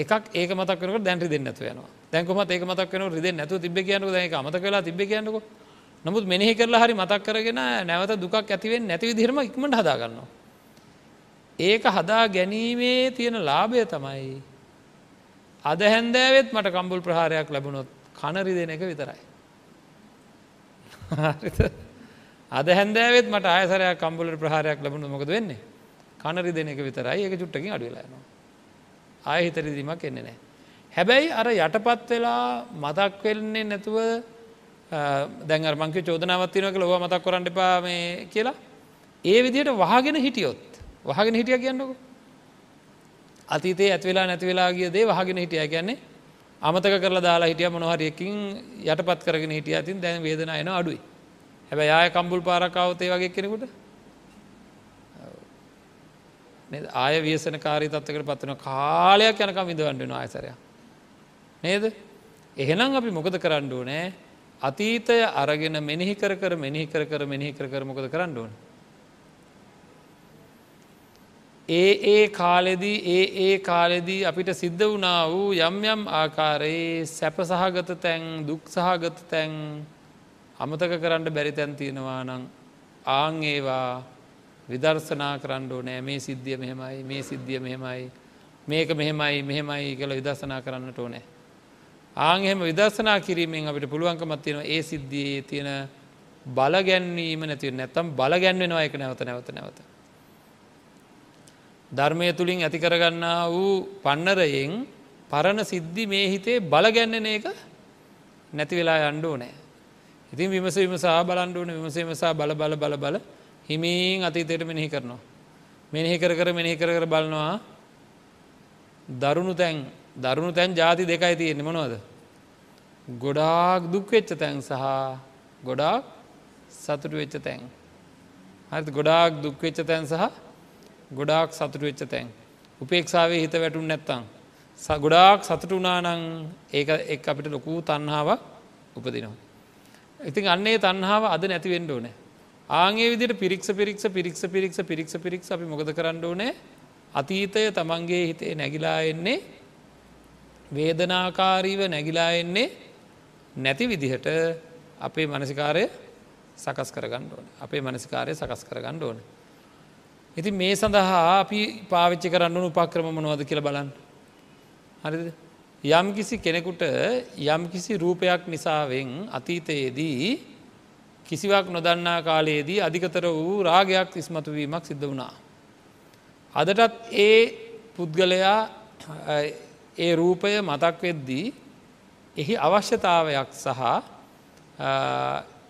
එකක් ඒක මතක් වනක දැන් රිදෙන් නැතු යනවා දැන්කොමත් ඒක මතක් වන රිදෙන් නැතු තිබ කියනක දැක මතක වෙලා තිබ කියන්නක නමුත් මෙනෙහි කරලා හරි මතක් කරගෙන නැවත දුකක් ඇතිවෙන් නැති විදිරම ඉක්මට හදාගන්නවා. ඒක හදා ගැනීමේ තියෙන ලාභය තමයි අද හැන්දෑවෙත් මට කම්බුල් ප්‍රහාරයක් ලැබුණොත් කනරි දෙන එක විතරයි. අද හැන්දෑවෙත් මට ආයසරයක් කම්බුලට ප්‍රහාරයක් ලැබුණු මොකද වෙන්නේ කනරි දෙන එක විතරයි ඒක චුට්ටකින් අඩුවෙලායනවා. ආය හිතරිදීමක් එන්නේ නෑ. හැබැයි අර යටපත් වෙලා මතක් වෙන්නේ නැතුව දැන් මංක චෝදනාවත්තිනක ලොව මතක් කරන්න එපා මේ කියලා. ඒ විදියට වහගෙන හිටියොත් වහගෙන හිටිය කියන්නකෝ. අතීතේ ඇත්වෙලා නැතිවෙලා ගිය දේ වහගෙන හිටිය ගැන්නේ අමතක කරලා දාලා හිටිය මොනහරියකින් යටපත් කරගෙන හිටිය ඇතින් දැන් වේදන එන අඩුයි. හැබැයි ආය කම්බුල් පාරකාවතේ වගේ කෙනෙකුට ආය වියසන කාරී තත්වකට පත්වන කාලයක් යනකම් විඳවන්ඩෙන ආයසරය නේද? එහෙනම් අපි මොකද කරන්න ඕනෑ? අතීතය අරගෙන මෙනෙහි කර කර මෙනෙහි කර කර මෙනෙහි කර කර මොකද කරන්න ඕන? ඒ ඒ කාලෙදී ඒ ඒ කාලෙදී අපිට සිද්ධ වුණා වූ යම් යම් ආකාරයේ සැප සහගත තැන් දුක් සහගත තැන් අමතක කරන්න බැරි තැන් තියෙනවා නං ආං ඒවා විදර්ශනා කරන්න ඕනෑ මේ සිද්ධිය මෙහෙමයි මේ සිද්ධිය මෙහෙමයි මේක මෙහෙමයි මෙහෙමයි කළ විදර්ශනා කරන්නට ඕනෑ. ආං එහෙම විදර්ශනා කිරීමෙන් අපිට පුළුවන්කමත් තියෙනවා ඒ සිද්ධියේ තියෙන බලගැන්වීම නැතිව නැත්තම් බලගැන්වෙනවා එක නැවත නැවත නැවත. ධර්මය තුළින් ඇති කරගන්නා වූ පන්නරයෙන් පරණ සිද්ධි මේ හිතේ බලගැන්නෙන එක නැති වෙලා අන්ඩෝ නෑ. ඉතින් විමස විමසා බලන්ඩුවන විමසේමසා බල බල බල බල හිමීන් අතීතයට මෙනෙහි කරනවා. මෙනෙහි කර කර මෙනෙහි කර කර බලනවා දරුණු තැන් දරුණු තැන් ජාති දෙකයි තියෙන්නේ මොනවද. ගොඩාක් දුක්වෙච්ච තැන් සහ ගොඩාක් සතුටු වෙච්ච තැන්. හරි ගොඩාක් දුක්වෙච්ච තැන් සහ ගොඩාක් සතුට වෙච්ච තැන්. උපේක්ෂාවේ හිත වැටුන් නැත්තං. ගොඩාක් සතුට වනානං ඒක එක් අපිට ලොකූ තන්හාාවක් උපදිනවා. ඉතින් අන්නේ තන්හාාව අද නැතිවෙන්ඩ ඕනෑ. ආගේ විදිට පිරික්ෂ පිරික්ෂ පිරික්ෂ පිරික්ෂ පිරික්ෂ පිරික්ෂ අපි මොකද කරන්න ඕනෑ අතීතය තමන්ගේ හිතේ නැගිලා එන්නේ වේදනාකාරීව නැගිලා එන්නේ නැති විදිහට අපේ මනසිකාරය සකස් කරගන්න ඕන අපේ මනසිකාරය සකස් කරගන්න ඕන ඉතින් මේ සඳහා අපි පාවිච්චි කරන්න උපක්‍රම මොනවද කියල බලන්න. හරිද. යම් කිසි කෙනෙකුට යම් කිසි රූපයක් නිසාවෙන් අතීතයේදී කිසිවක් නොදන්නා කාලයේදී අධිකතර වූ රාගයක් ඉස්මතුවීමක් සිද්ධ වුණා. අදටත් ඒ පුද්ගලයා ඒ රූපය මතක් වෙද්දී එහි අවශ්‍යතාවයක් සහ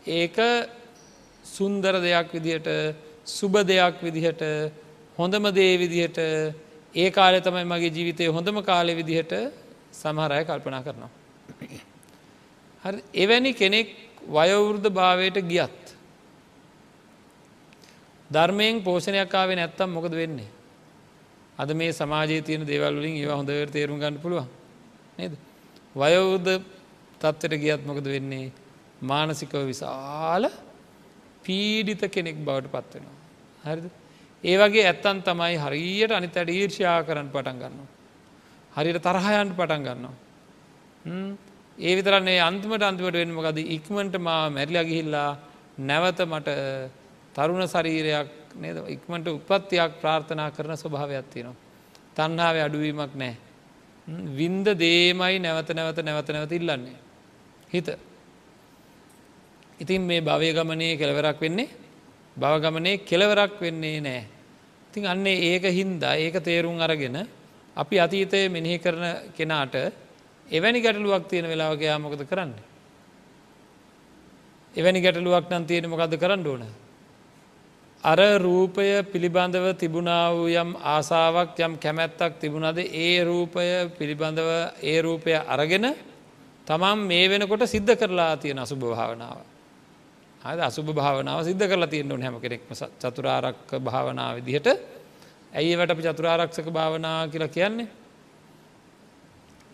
ඒක සුන්දර දෙයක් විදිහට සුබ දෙයක් විදිහට හොඳම දේ විදිහට ඒ කාලය තමයි මගේ ජීවිතය හොඳම කාලෙ විදිහට සමහරය කල්පනා කරනවා. හරි එවැනි කෙනෙක් වයවෘද්ධ භාවයට ගියත්. ධර්මයෙන් පෝෂණයක් ආවේ නැත්තම් මොකද වෙන්නේ. අද මේ සමාජයේ තියෙන දේවල් වලින් ඒවා හොඳට තේරුම් ගන්න පුළුවන් නේද. වයෝද තත්වට ගියත් මොකද වෙන්නේ මානසිකව විශාල පීඩිත කෙනෙක් බවට පත්වෙනවා. හරිද. ඒ වගේ ඇත්තන් තමයි හරියට අනිතට ඊර්ෂයා කරන්න පටන් ගන්නවා. හරියට තරහයන්ට පටන් ගන්නවා. ඒ විතරන්නේ අන්තිමට අන්තිමට වෙන්මකද ඉක්මට මා මැරිලා ගිහිල්ලා නැවත මට තරුණ ශරීරයක් නේද ඉක්මට උපත්තියක් ප්‍රාර්ථනා කරන ස්වභාවයක් තියෙනවා. තන්නාව අඩුවීමක් නෑ. වින්ද දේමයි නැවත නැවත නැවත නැවත ඉල්ලන්නේ. හිත. ඉතින් මේ භවය ගමනයේ කෙලවරක් වෙන්නේ භවගමනයේ කෙලවරක් වෙන්නේ නෑ. ඉතින් අන්නේ ඒක හින්දා ඒක තේරුම් අරගෙන අපි අතීතය මෙනෙහි කරන කෙනාට එවැනි ගැටලුවක් තියෙන වෙලාවගයා මොකද කරන්න. එවැනි ගැටලුවක් නම් තියෙන මොකද කරන්න ඕන. අර රූපය පිළිබඳව තිබුණා වූ යම් ආසාාවක් යම් කැමැත්තක් තිබුණද ඒ රූපය පිළිබඳව ඒ රූපය අරගෙන තමන් මේ වෙනකොට සිද්ධ කරලා තියෙන අසුභ භාවනාව. අද අසුභ භාවනාව සිද්ධ කරලා තියෙන්න්න හැම කෙනෙක්ම චතුරාරක්ක භාවනාව විදිහට ඇයිවට අපි චතුරාරක්ෂක භාවනා කියලා කියන්නේ.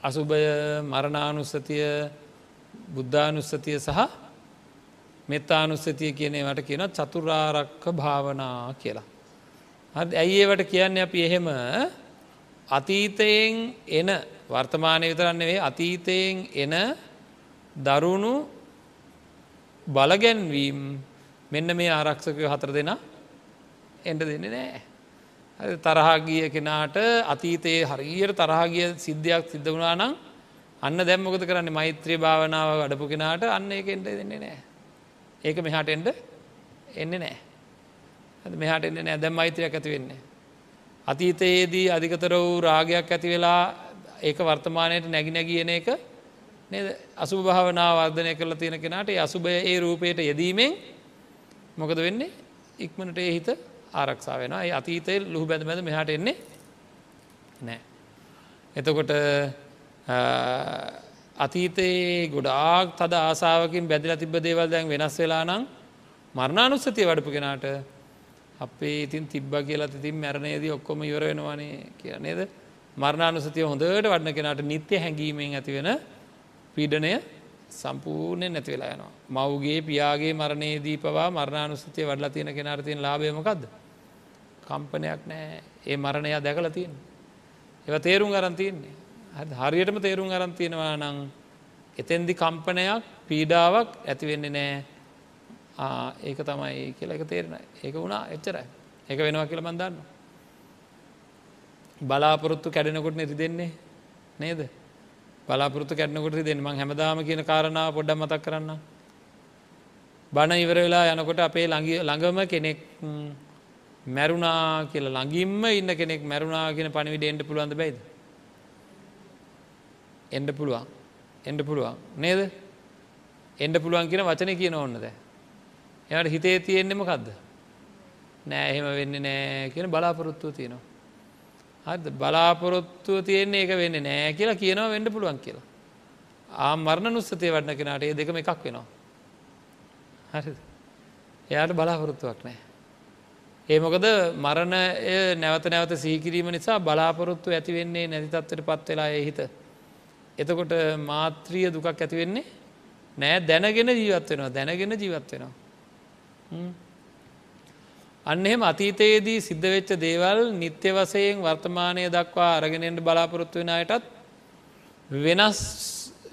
අසුභය මරණානුස්සතිය බුද්ධානුස්සතිය සහ මෙත්තානුස්සතිය කියනවට කියන චතුරාරක්ක භාවනා කියලා. හද ඇයි ඒවට කියන්නේ අපි එහෙම අතීතයෙන් එන වර්තමානය විතරන්නේ අතීතයෙන් එන දරුණු බලගැන්වීම් මෙන්න මේ ආරක්ෂකය හතර දෙනා එන්ඩ දෙන්නේ නෑ. තරහාගිය කෙනාට අතීතයේ හරියට තරහාගිය සිද්ධයක් සිද්ධ වුණා නම් අන්න දැම්මොකද කරන්න මෛත්‍රී භාවනාව අඩපු කෙනාට අන්න එක එන්ට දෙන්නේ නෑ. ඒක මෙහාට එන්ඩ එන්නේ නෑ. මෙහාට එන්න නෑ දැම් මෛත්‍රයක් ඇති වෙන්නේ. අතීතයේදී අධිකතර වූ රාගයක් ඇති වෙලා ඒක වර්තමානයට නැගි නැගියන එක නේද අසු භාවනාව වර්ධනය කරලා තියෙන කෙනාට අසුභය ඒ රූපයට යෙදීමෙන් මොකද වෙන්නේ ඉක්මනට ඒ හිත ආරක්ෂා වෙන ඒ අතීතය ලුහු බැඳ බැඳ මෙහට එන්නේ නෑ. එතකොට අතීතයේ ගොඩාක් තද ආසාාවකින් බැදිල තිබ දේවල් දැන් වෙනස් වෙලා නම් මරණානුස්සතිය වඩපු කෙනාට අපේ ඉතින් තිබ්බ කියලා තිතින් මැරණයේදී ඔක්කොම ඉවර වෙනවානේ කිය නේද මරණානුසතිය හොඳට වඩන කෙනාට නිත්‍ය හැඟීමෙන් ඇතිවෙන පීඩනය සම්පූර්ණයෙන් නැති වෙලා යනවා. මව්ගේ පියාගේ මරණයේදී පවා මරණානුස්සතිය වඩලා තියෙන කෙනාට තියෙන ලාභයමකක්ද. කම්පනයක් නෑ ඒ මරණයා දැකලා තියෙන. ඒව තේරුම් අරන් තියන්නේ. හරියටම තේරුම් අරන් තියෙනවා නං එතෙන්දි කම්පනයක් පීඩාවක් ඇතිවෙන්නේ නෑ ඒක තමයි කියලා එක තේරෙන ඒක වුණා එච්චරයි ඒක වෙනවා කියල මන්දන්න. බලාපොරොත්තු කැඩෙනකොට නැති දෙන්නේ නේද බලාපොරත්තු කැටනකොට දෙන්න මං හැමදාම කියන කාරණාව පොඩ්ඩ මතක් කරන්න. බණ ඉවර වෙලා යනකොට අපේ ළඟම කෙනෙක් මැරුණා කියලා ළඟින්ම ඉන්න කෙනෙක් මැරුණා කියෙන පණවිඩ එන්ට පුළුවන්ද බයිද. එන්ඩ පුළුවන් එන්ඩ පුළුවන් නේද එන්ඩ පුළුවන් කියන වචන කියන ඕන්නද. එයට හිතේ තියෙන්නෙම කක්ද. නෑ එහෙම වෙන්න නෑ කියන බලාපොරොත්තුව තියෙනවා. හද බලාපොරොත්තුව තියෙන්නේ එක වෙන්න නෑ කියලා කියනවා වෙන්න පුළුවන් කියලා. ආ මරණ නුස්සතය වඩන කෙනට ඒ දෙකම එකක් වෙනවා. හරි එයාට බලාපොරොත්තුවක් නෑ. ඒ මොකද මරණය නැවත නැවත සීකිරීම නිසා බලාපොරොත්තු ඇතිවෙන්නේ නැති තත්වට පත් වෙලා හිත. එතකොට මාත්‍රිය දුකක් ඇතිවෙන්නේ නෑ දැනගෙන ජීවත් වෙනවා දැනගෙන ජීවත් වෙනවා. අන්න එහෙම අතීතයේදී සිද්ධ වෙච්ච දේවල් නිත්‍ය වසයෙන් වර්තමානය දක්වා අරගෙනෙන්ට බලාපොරොත්තු වෙන අයටත් වෙනස්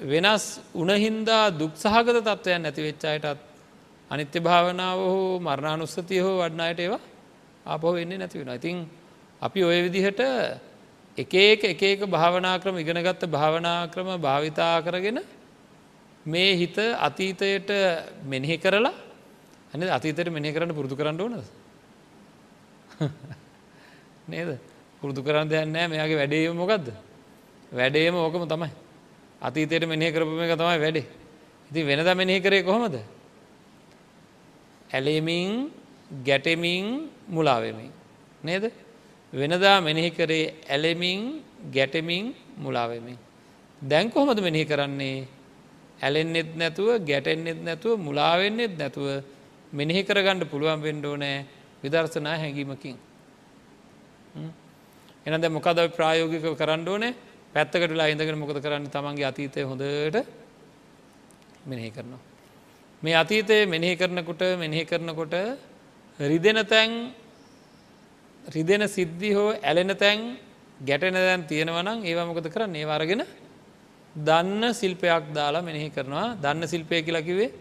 වෙනස් උනහින්දා දුක්සහගත තත්ත්වයන් නැතිවෙච්චායටත් අනිත්‍ය භාවනාව හෝ මරණානුස්සතිය හෝ වඩනායට ඒවා අපහෝ වෙන්නේ නැති වෙන. ඉතින් අපි ඔය විදිහට එකඒක එකක භාවනා ක්‍රම ඉගෙනගත්ත භාවනා ක්‍රම භාවිතා කරගෙන මේ හිත අතීතයට මෙනෙහි කරලා ඇනි අතීතයට මෙනෙහි කරන්න පුරුදු කරන්න ඕනද. නේද? පුරුදු කරන්න දෙයන්නෑ මෙයාගේ වැඩේ මොකක්ද වැඩේම ඕකම තමයි. අතීතයට මෙනෙහි කරපුම එක තමයි වැඩේ. ඉති වෙනද මෙනෙහි කරේ කොහොමද? ඇලෙමින් ගැටෙමින් මුලාවෙමින් නේද? වෙනදා මෙනෙහි කරේ ඇලෙමින් ගැටෙමින් මුලාවෙමින් දැන් කොහොමද මෙනෙහි කරන්නේ? ඇලෙන්නෙත් නැතුව ගැටෙන්නෙත් නැතුව මුලාවෙන්නෙත් නැතුව මෙනෙහි කරගන්න පුළුවන් වෙන්ඩෝ නෑ විදර්ශනා හැඟීමකින්. එනද මොකද ප්‍රායෝගික කරන්න ඕනේ? පැත්තකටලා ඉඳගෙන මොකද කරන්න? තමන්ගේ අතීතය හොඳට මෙනෙහි කරනවා. මේ අතීතය මෙනෙහි කරනකොට මෙනෙහි කරනකොට රිදෙන තැන් රිදෙන සිද්ධි හෝ ඇලෙන තැන් ගැටෙන දැන් තියෙනවනම් ඒවා මොකද කරන්න? ඒ වරගෙන දන්න සිල්පයක් දාලා මෙනෙහි කරනවා. දන්න සිල්පය කියලකිවේ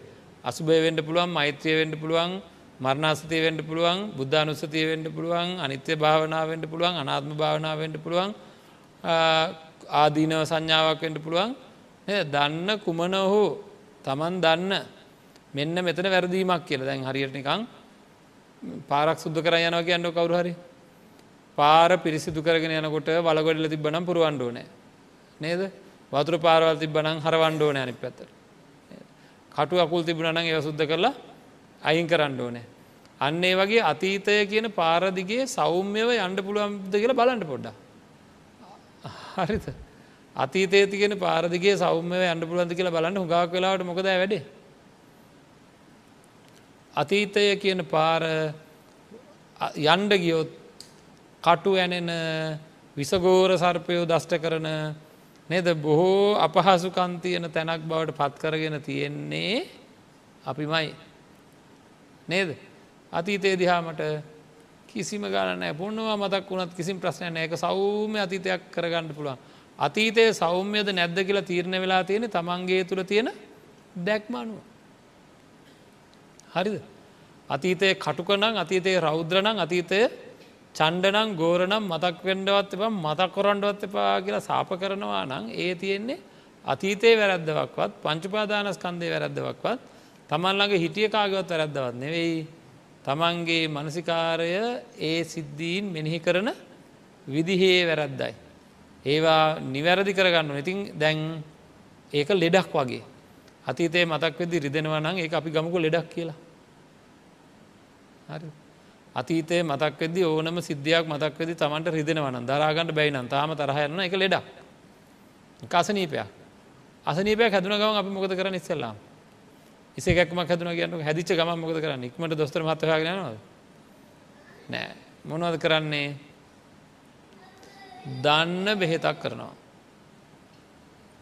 අසුභය වෙන්ඩ පුළුවන් මෛත්‍රය වෙන්ඩ පුළුවන් මරණාසතය වෙන්ඩ පුළුවන් බුද්ධානුස්සතිය වෙන්ඩ පුළුවන් අනිත්‍ය භාවනාව වෙන්ඩ පුළුවන් අනාත්ම භාවනාව වෙන්ඩ පුළුවන් ආදීනව සංඥාවක් වෙන්ඩ පුළුවන්. දන්න කුමන හෝ තමන් දන්න මෙන්න මෙතන වැරදීමක් කියල. දැන් හරියට නිකං පාරක් සුද්ද කර යනවා කියන්න කවරු හරි? පාර පිරිසිදු කරගෙන යනකොට වලගොඩල තිබ්බනම් පුරුවන්ඩෝ නෑ නේද? වතුර පාරවල් තිබ්බනං හරවන්ඩෝ නෑනි පැත්තර කටු අකුල් තිබුණනං ඒව සුද්ද කරලා අයින් කරන්න ඕනෑ. අන්න ඒ වගේ අතීතය කියන පාරදිගේ සෞම්‍යව යන්ඩ පුළුවන්ද කියලා බලන්ට පොඩ්ඩ හරිත අතීතේ තියෙන පාරදිගේ සෞම්‍යව යන්න පුළුවන්ද කියලා බලන්න හුඟක් වෙලාවට මොකද වැඩේ? අතීතය කියන පාර යන්ඩ ගියොත් කටු ඇනෙන විසගෝර සර්පයෝ දෂ්ට කරන නේද? බොහෝ අපහසුකන්තියන තැනක් බවට පත් කරගෙන තියෙන්නේ අපිමයි. නේද? අතීතයේ දිහාමට කිසිම ගලන පුුණවා මතක් වුණත් කිසිම ප්‍රශ්නය ඒක සෞම්‍ය අතීතයක් කරගන්න පුළුවන්. අතීතය සෞම්‍යද නැද්ද කියලා තීරණ වෙලා තියෙන තමන්ගේ තුළ තියෙන දැක්මනුව හරිද? අතීතය කටුකනං අතීතයේ රෞද්‍රනං අතීතය චණ්ඩනං ගෝරනම් මතක් වෙන්ඩවත් එප මතක් කොරන්ඩුවත් එපා කියලා සාප කරනවා නං ඒ තියෙන්නේ අතීතයේ වැරද්දවක්වත් පංචුපාදානස්කන්දය වැරද්දවක්වත් තමන්ලගේ හිටිය කාගවත් වැරද්දවත් නෙවෙයි. තමන්ගේ මනසිකාරය ඒ සිද්ධීන් මෙනෙහි කරන විදිහේ වැරද්දයි. ඒවා නිවැරදි කරගන්න ඉතින් දැන් ඒක ලෙඩක් වගේ. අතීතේ මතක් වෙදි රිදෙනවා නම් ඒ අපි ගමකු ලෙඩක් කියලා. හරි. අතීතය මතක් වෙදදි ඕනම සිද්ධියක් මතක් වෙදි තමන්ට රිදෙනවන දරාගන්නට බැයිනම් තාම තරහයන්න එක ලෙඩක්. කසනීපයක් අසනීපයක්. හැදුන ගම අපි මොකද කරන ඉස්සෙල්ලාම්? ඉසේකක්ම හැදුන කියන්නු හැදිච ගම මොකද කරන්න? ඉක්මට දොස්තර මතහගෙනනවද නෑ. මොනවද කරන්නේ? දන්න බෙහෙතක් කරනවා.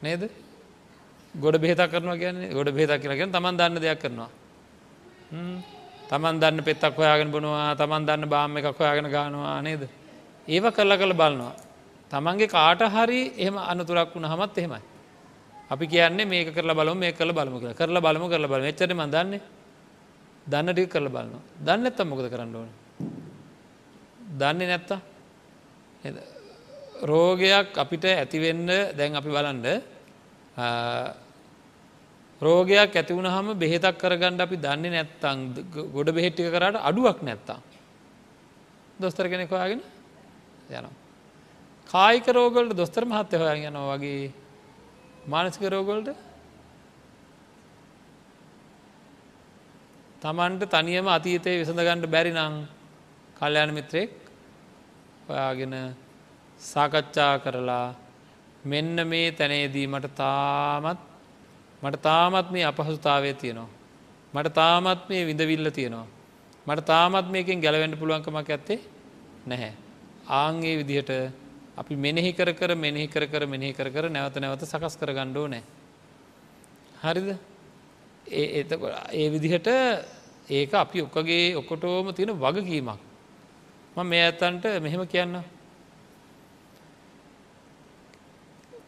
නේද? ගොඩ බෙහෙත කරනවා කියන්නේ ගොඩ බෙහෙතක් කියලගෙන තමන් දන්න දෙයක් කරනවා. තමන් දන්න පෙත්තක් හොයාගෙන බොනවා තමන් දන්න බාම එකක් හොයාගෙන ගානවා නේද? ඒව කරලා කළ බලනවා. තමන්ගේ කාට හරි එහම අනතුරක් වුණ හමත් එහෙමයි. අපි කියන්නේ මේක කරලා බලමු මේ කරලා බලමු කියලා. කරලා බලමු කරලා බලමු. එච්චර මන් දන්නේ. දන්න ටික කරලා බලනවා. දන්නේ නැත්තම් මොකද කරන්න ඕනේ? දන්නේ නැත්තම් නේද? රෝගයක් අපිට ඇති වෙන්න දැන් අපි බලන්න රෝගයක් ඇතිවුණ හම බෙහෙතක් කරගන්න අපි දන්නේ නැත්තං ගොඩ බෙහෙට්ටික කරට අඩුවක් නැත්තම් දොස්තර කෙනෙක් හොයාගෙන යනවා. කායික රෝගලට දොස්තර මහත්‍ය හොයන් යනවා වගේ මානසික රෝගොල්ට තමන්ට තනියම අතීතය විසඳගණ්ඩ බැරි නං කල්්‍යයාන මිත්‍රයෙක් ඔයාගෙන සාකච්ඡා කරලා මෙන්න මේ තැනේදී මට තාමත් මට තාමත් මේ අපහසුතාවය තියෙනවා. මට තාමත් මේ විඳවිල්ල තියෙනවා. මට තාමත් මේකින් ගැලවෙන්ඩ පුළුවන්කමක් ඇත්තේ නැහැ. ආංගේ විදිහට අපි මෙනෙහි කර කර මෙනෙහි කර කර මෙනෙහි කර කර නැවත නැවත සකස් කර ගණ්ඩෝ නෑ. හරිද ඒ ඒ විදිහට ඒක අපි ඔක්කගේ ඔක්කොටෝම තියෙන වගකීමක්. ම මේ ඇත්තන්ට මෙහෙම කියන්න.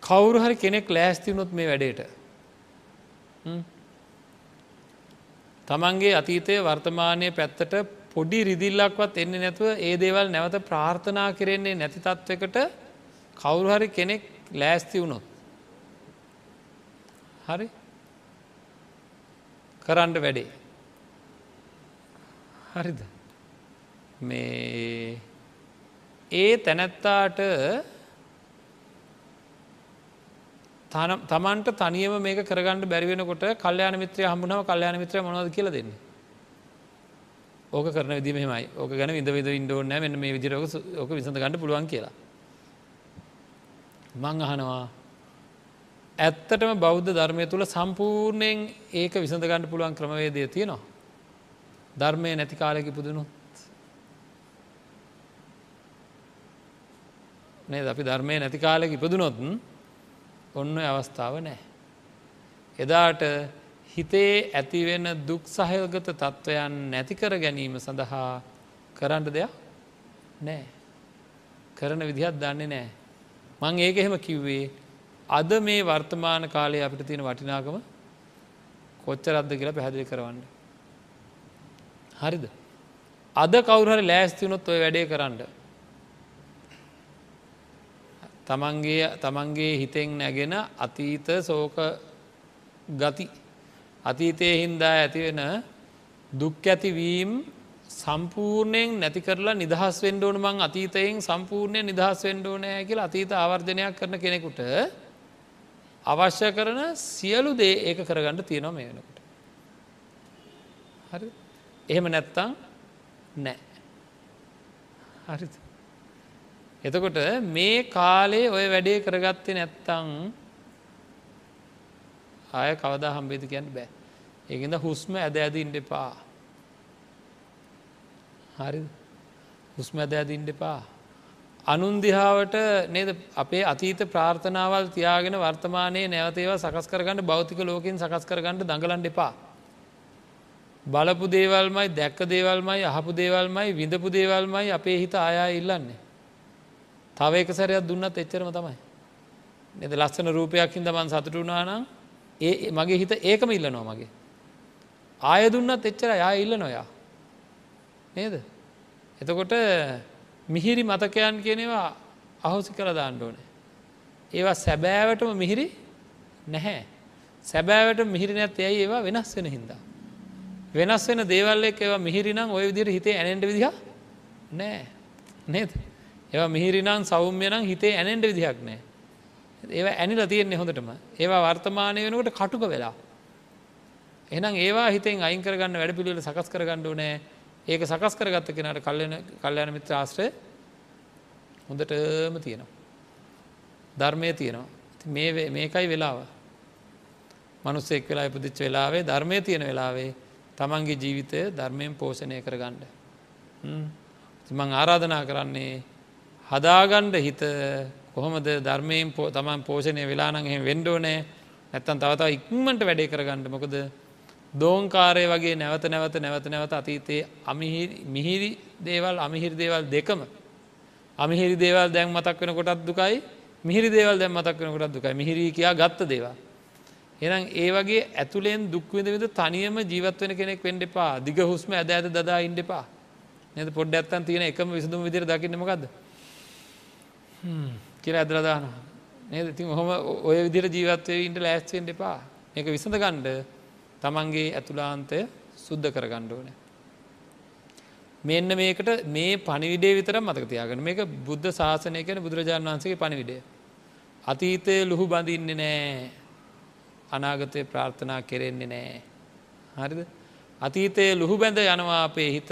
කවුරු හරි කෙනෙක් ලෑස්තිවුණොත් මේ වැඩේට තමන්ගේ අතීතය වර්තමානය පැත්තට පොඩි රිදිල්ලක්වත් එන්න නැතුව ඒ දේවල් නැවත ප්‍රාර්ථනා කරෙන්නේ නැති තත්ත්වකට කවුරුහරි කෙනෙක් ලෑස්ති වුණොත්. හරි කරන්න වැඩේ. හරිද මේ ඒ තැනැත්තාට තමන්ට තනියම මේක කරගන්නඩ බැරිවෙනකොට කල්්‍යයාන මිත්‍රය හමුණාව කල්්‍යයාන මිත්‍ර මොද කියල දෙන්න? ඕක කරන විදිමයි ඕක ගැන විද විද ඉන්ඩෝන මෙන්න මේ විදිරක ඕක විසඳ ගන්න පුළුවන් කියලා. මං අහනවා ඇත්තටම බෞද්ධ ධර්මය තුළ සම්පූර්ණයෙන් ඒක විසඳ ගන්න පුළුවන් ක්‍රමවේදය තියෙනවා. ධර්මය නැති කාලයකි පුදනුත් නේ අපි ධර්මය නැති කාලෙක ඉපදුනොත්න් ඔන්න අවස්ථාව නෑ. එදාට හිතේ ඇතිවෙන දුක් සහයගත තත්ත්වයන් නැතිකර ගැනීම සඳහා කරන්න දෙයක් නෑ. කරන විදිහත් දන්නේ නෑ. මං ඒක එහෙම කිව්වේ අද මේ වර්තමාන කාලය අපිට තියෙන වටිනාකම කොච්චරද්ද කියලා පැහැදිලි කරවන්න. හරිද. අද කවුරහරි ලෑස්තිවුණොත් ඔය වැඩේ කරන්න. තමන්ගේ තමන්ගේ හිතෙන් නැගෙන අතීත සෝක ගති අතීතය හින්දා ඇතිවෙන දුක් ඇතිවීම් සම්පූර්ණයෙන් නැති කරලා නිදහස් වෙන්ඩෝන මං අතීතයෙන් සම්පූර්ණය නිදහස් වෙන්ඩෝනෑ කියලා අතීත ආවර්ජනයක් කරන කෙනෙකුට අවශ්‍ය කරන සියලු දේ ඒක කරගන්න තියෙනවා මේ වෙනකට. හරි එහෙම නැත්තං නෑ. හරි එතකොට මේ කාලේ ඔය වැඩේ කරගත්තේ නැත්තං ආය කවදා හම්බේද කියන්න බෑ. ඒකද හුස්ම ඇද ඇද ඉන්ඩ එපා. හරි හුස්ම ඇද ඇද ඉන්ඩ එපා. අනුන්දිහාවට නේද අපේ අතීත ප්‍රාර්ථනාවල් තියාගෙන වර්තමානයේ නැවතේවා සකස් කරගන්න භෞතික ලෝකින් සකස් කරගන්නට දඟලන්ඩ එපා. බලපු දේවල්මයි දැක්ක දේවල්මයි අහපු දේවල්මයි විඳපු දේවල්මයි අපේ හිත අයා ඉල්ලන්නේ. තව එක සැරයක් දුන්නත් එච්චරම තමයි. එද ලස්සන රූපයක් හිද මන් සතුටුනානම් ඒ මගේ හිත ඒකම ඉල්ලනවා මගේ. ආය දුන්නත් එච්චර යා ඉල්ල නොයා. නේද. එතකොට මිහිරි මතකයන් කියනවා අහෝසි කළ දාන්න ඕනේ. ඒවා සැබෑවටම මිහිරි නැහැ. සැබෑවට මිහිරි නැත් යයි ඒවා වෙනස් වෙන හින්දා. වෙනස් වෙන දේවල් එක් ඒවා මිහිරිනම් ඔය විදිර හිතේ ඇනෙන්ට විදිහ නෑ නේද. ඒවා මිහිරිනම් සෞම්‍යනම් හිතේ ඇනෙන්ට විදිහක් නෑ. ඒවා ඇනිල තියෙන්නේ හොඳටම ඒවා වර්තමානය වෙනකට කටුක වෙලා. එහනම් ඒවා හිතෙන් අයින් කරගන්න වැඩ පිළිවෙල සකස් කරගන්නඩ නෑ ඒක සකස් කරගත්ත කෙනට කල්ලන කල්්‍යන මිත්‍ර ආශ්‍රය හොඳටම තියෙනවා. ධර්මය තියෙනවා මේ මේකයි වෙලාව. මනුස්සෙක් වෙලා ඉපදිච්ච වෙලාවේ ධර්මය තියෙන වෙලාවේ තමන්ගේ ජීවිතය ධර්මයෙන් පෝෂණය කරගණ්ඩ. මං ආරාධනා කරන්නේ හදාගණ්ඩ හිත කොහොමද ධර්මයෙන් පෝ තමන් පෝෂණය වෙලානගේ වෙන්ඩෝනෑ නැත්තන් තවතාව ඉක්මට වැඩේ කරගන්නඩ මොකද දෝංකාරය වගේ නැවත නැවත නැවත නැවත අතීතයේ මිහිරි දේවල් අමිහිරි දේවල් දෙකම අමිහිරි දේවල් දැන් මතක් වෙන කොටත් දුකයි මිහිරි දේවල් දැන් මතක් වෙන කොටත් දුකයි. මිහිරී කියා ගත්ත දේවල්. එනම් ඒ වගේ ඇතුළෙන් දුක්විද විද තනියම ජීවත් වෙන කෙනෙක් වෙන්ඩ එපා. දිග හුස්ම ඇද ඇද දදා ඉන්ඩ එපා. නද? පොඩ්ඩ ඇත්තන් තියෙන එකම විසඳුම් විදිර දකින්නමකක්ද කියර ඇදරදාන නේද? ඉතින් හොම ඔය විදිර ජීවත්වය ඉන්ට ලෑස්වෙන්ට එපා. එක විසඳ ගණ්ඩ තමන්ගේ ඇතුලාන්තය සුද්ධ කරගණ්ඩ ඕන. මෙන්න මේකට මේ පනිවිඩේ විතර මතකතියාගන මේක බුද්ධ ශාසනය කන බුදුරජාණන් වන්සගේ පනිවිඩේ අතීතය ලුහු බඳින්නේ නෑ. අනාගතය ප්‍රාර්ථනා කෙරෙන්නේ නෑ. හරිද? අතීතය ලුහු බැඳ යනවා අපේ හිත.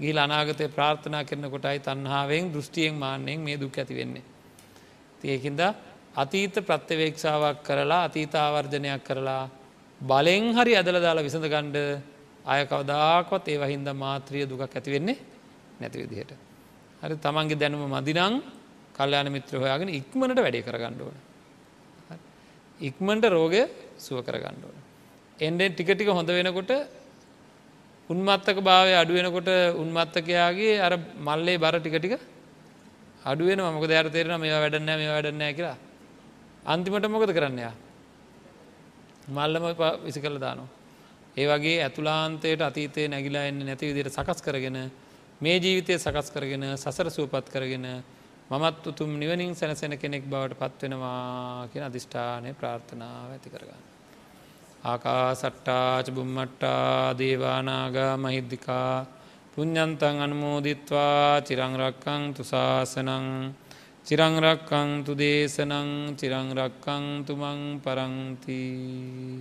ගිල් අනාගතය ප්‍රාර්ථනා කරන කොටයි තන්හාාවෙන් දෘෂ්ටියෙන් මාන්‍යයෙන් මේ දුක් ඇති වෙන්නේ. තියකින්ද අතීත ප්‍රත්‍යවේක්ෂාවක් කරලා අතීත ආවර්ජනයක් කරලා බලෙන් හරි ඇදල දාලා විසඳ ගණ්ඩ අය කවදාකවත් ඒ වහින්ද මාත්‍රිය දුකක් ඇති වෙන්නේ නැති විදිහට. හරි තමන්ගේ දැනුම මදිනං කල්්‍යයාන මිත්‍ර හොයාගෙන ඉක්මනට වැඩේ කරගන්න ඕන. ඉක්මට රෝගය සුව කරගන්න ඕන. එන්ඩෙන් ටික ටික හොඳ වෙනකොට උන්මත්තක භාවය අඩුවෙනකොට උන්මත්තකයාගේ අර මල්ලේ බර ටික ටික අඩුවෙන මක දෑර තේරෙන මේ වැඩන්න මේ වැඩන්නෑ කියලා අන්තිමට මොකද කරන්නයා මල්ලම විසි කළ දානවා. ඒ වගේ ඇතුලාන්තයට අතීතය නැගිලා එන්න නැති විදියට සකස් කරගෙන මේ ජීවිතය සකස් කරගෙන සසර සූපත් කරගෙන මමත් උතුම් නිවනින් සැනසෙන කෙනෙක් බවට පත්වෙනවා කියෙන අධිෂ්ඨානය ප්‍රාර්ථනාව ඇති කරගන්න. ආකා සට්ටාච බුම්මට්ටා දේවානාගා මහිද්දිකා පුඤ්ඥන්තන් අනුමෝදිත්වා චිරංරක්කං තුසාසනං චිරංරක්කං තු දේශනං චිරංරක්කං තුමං පරංතිී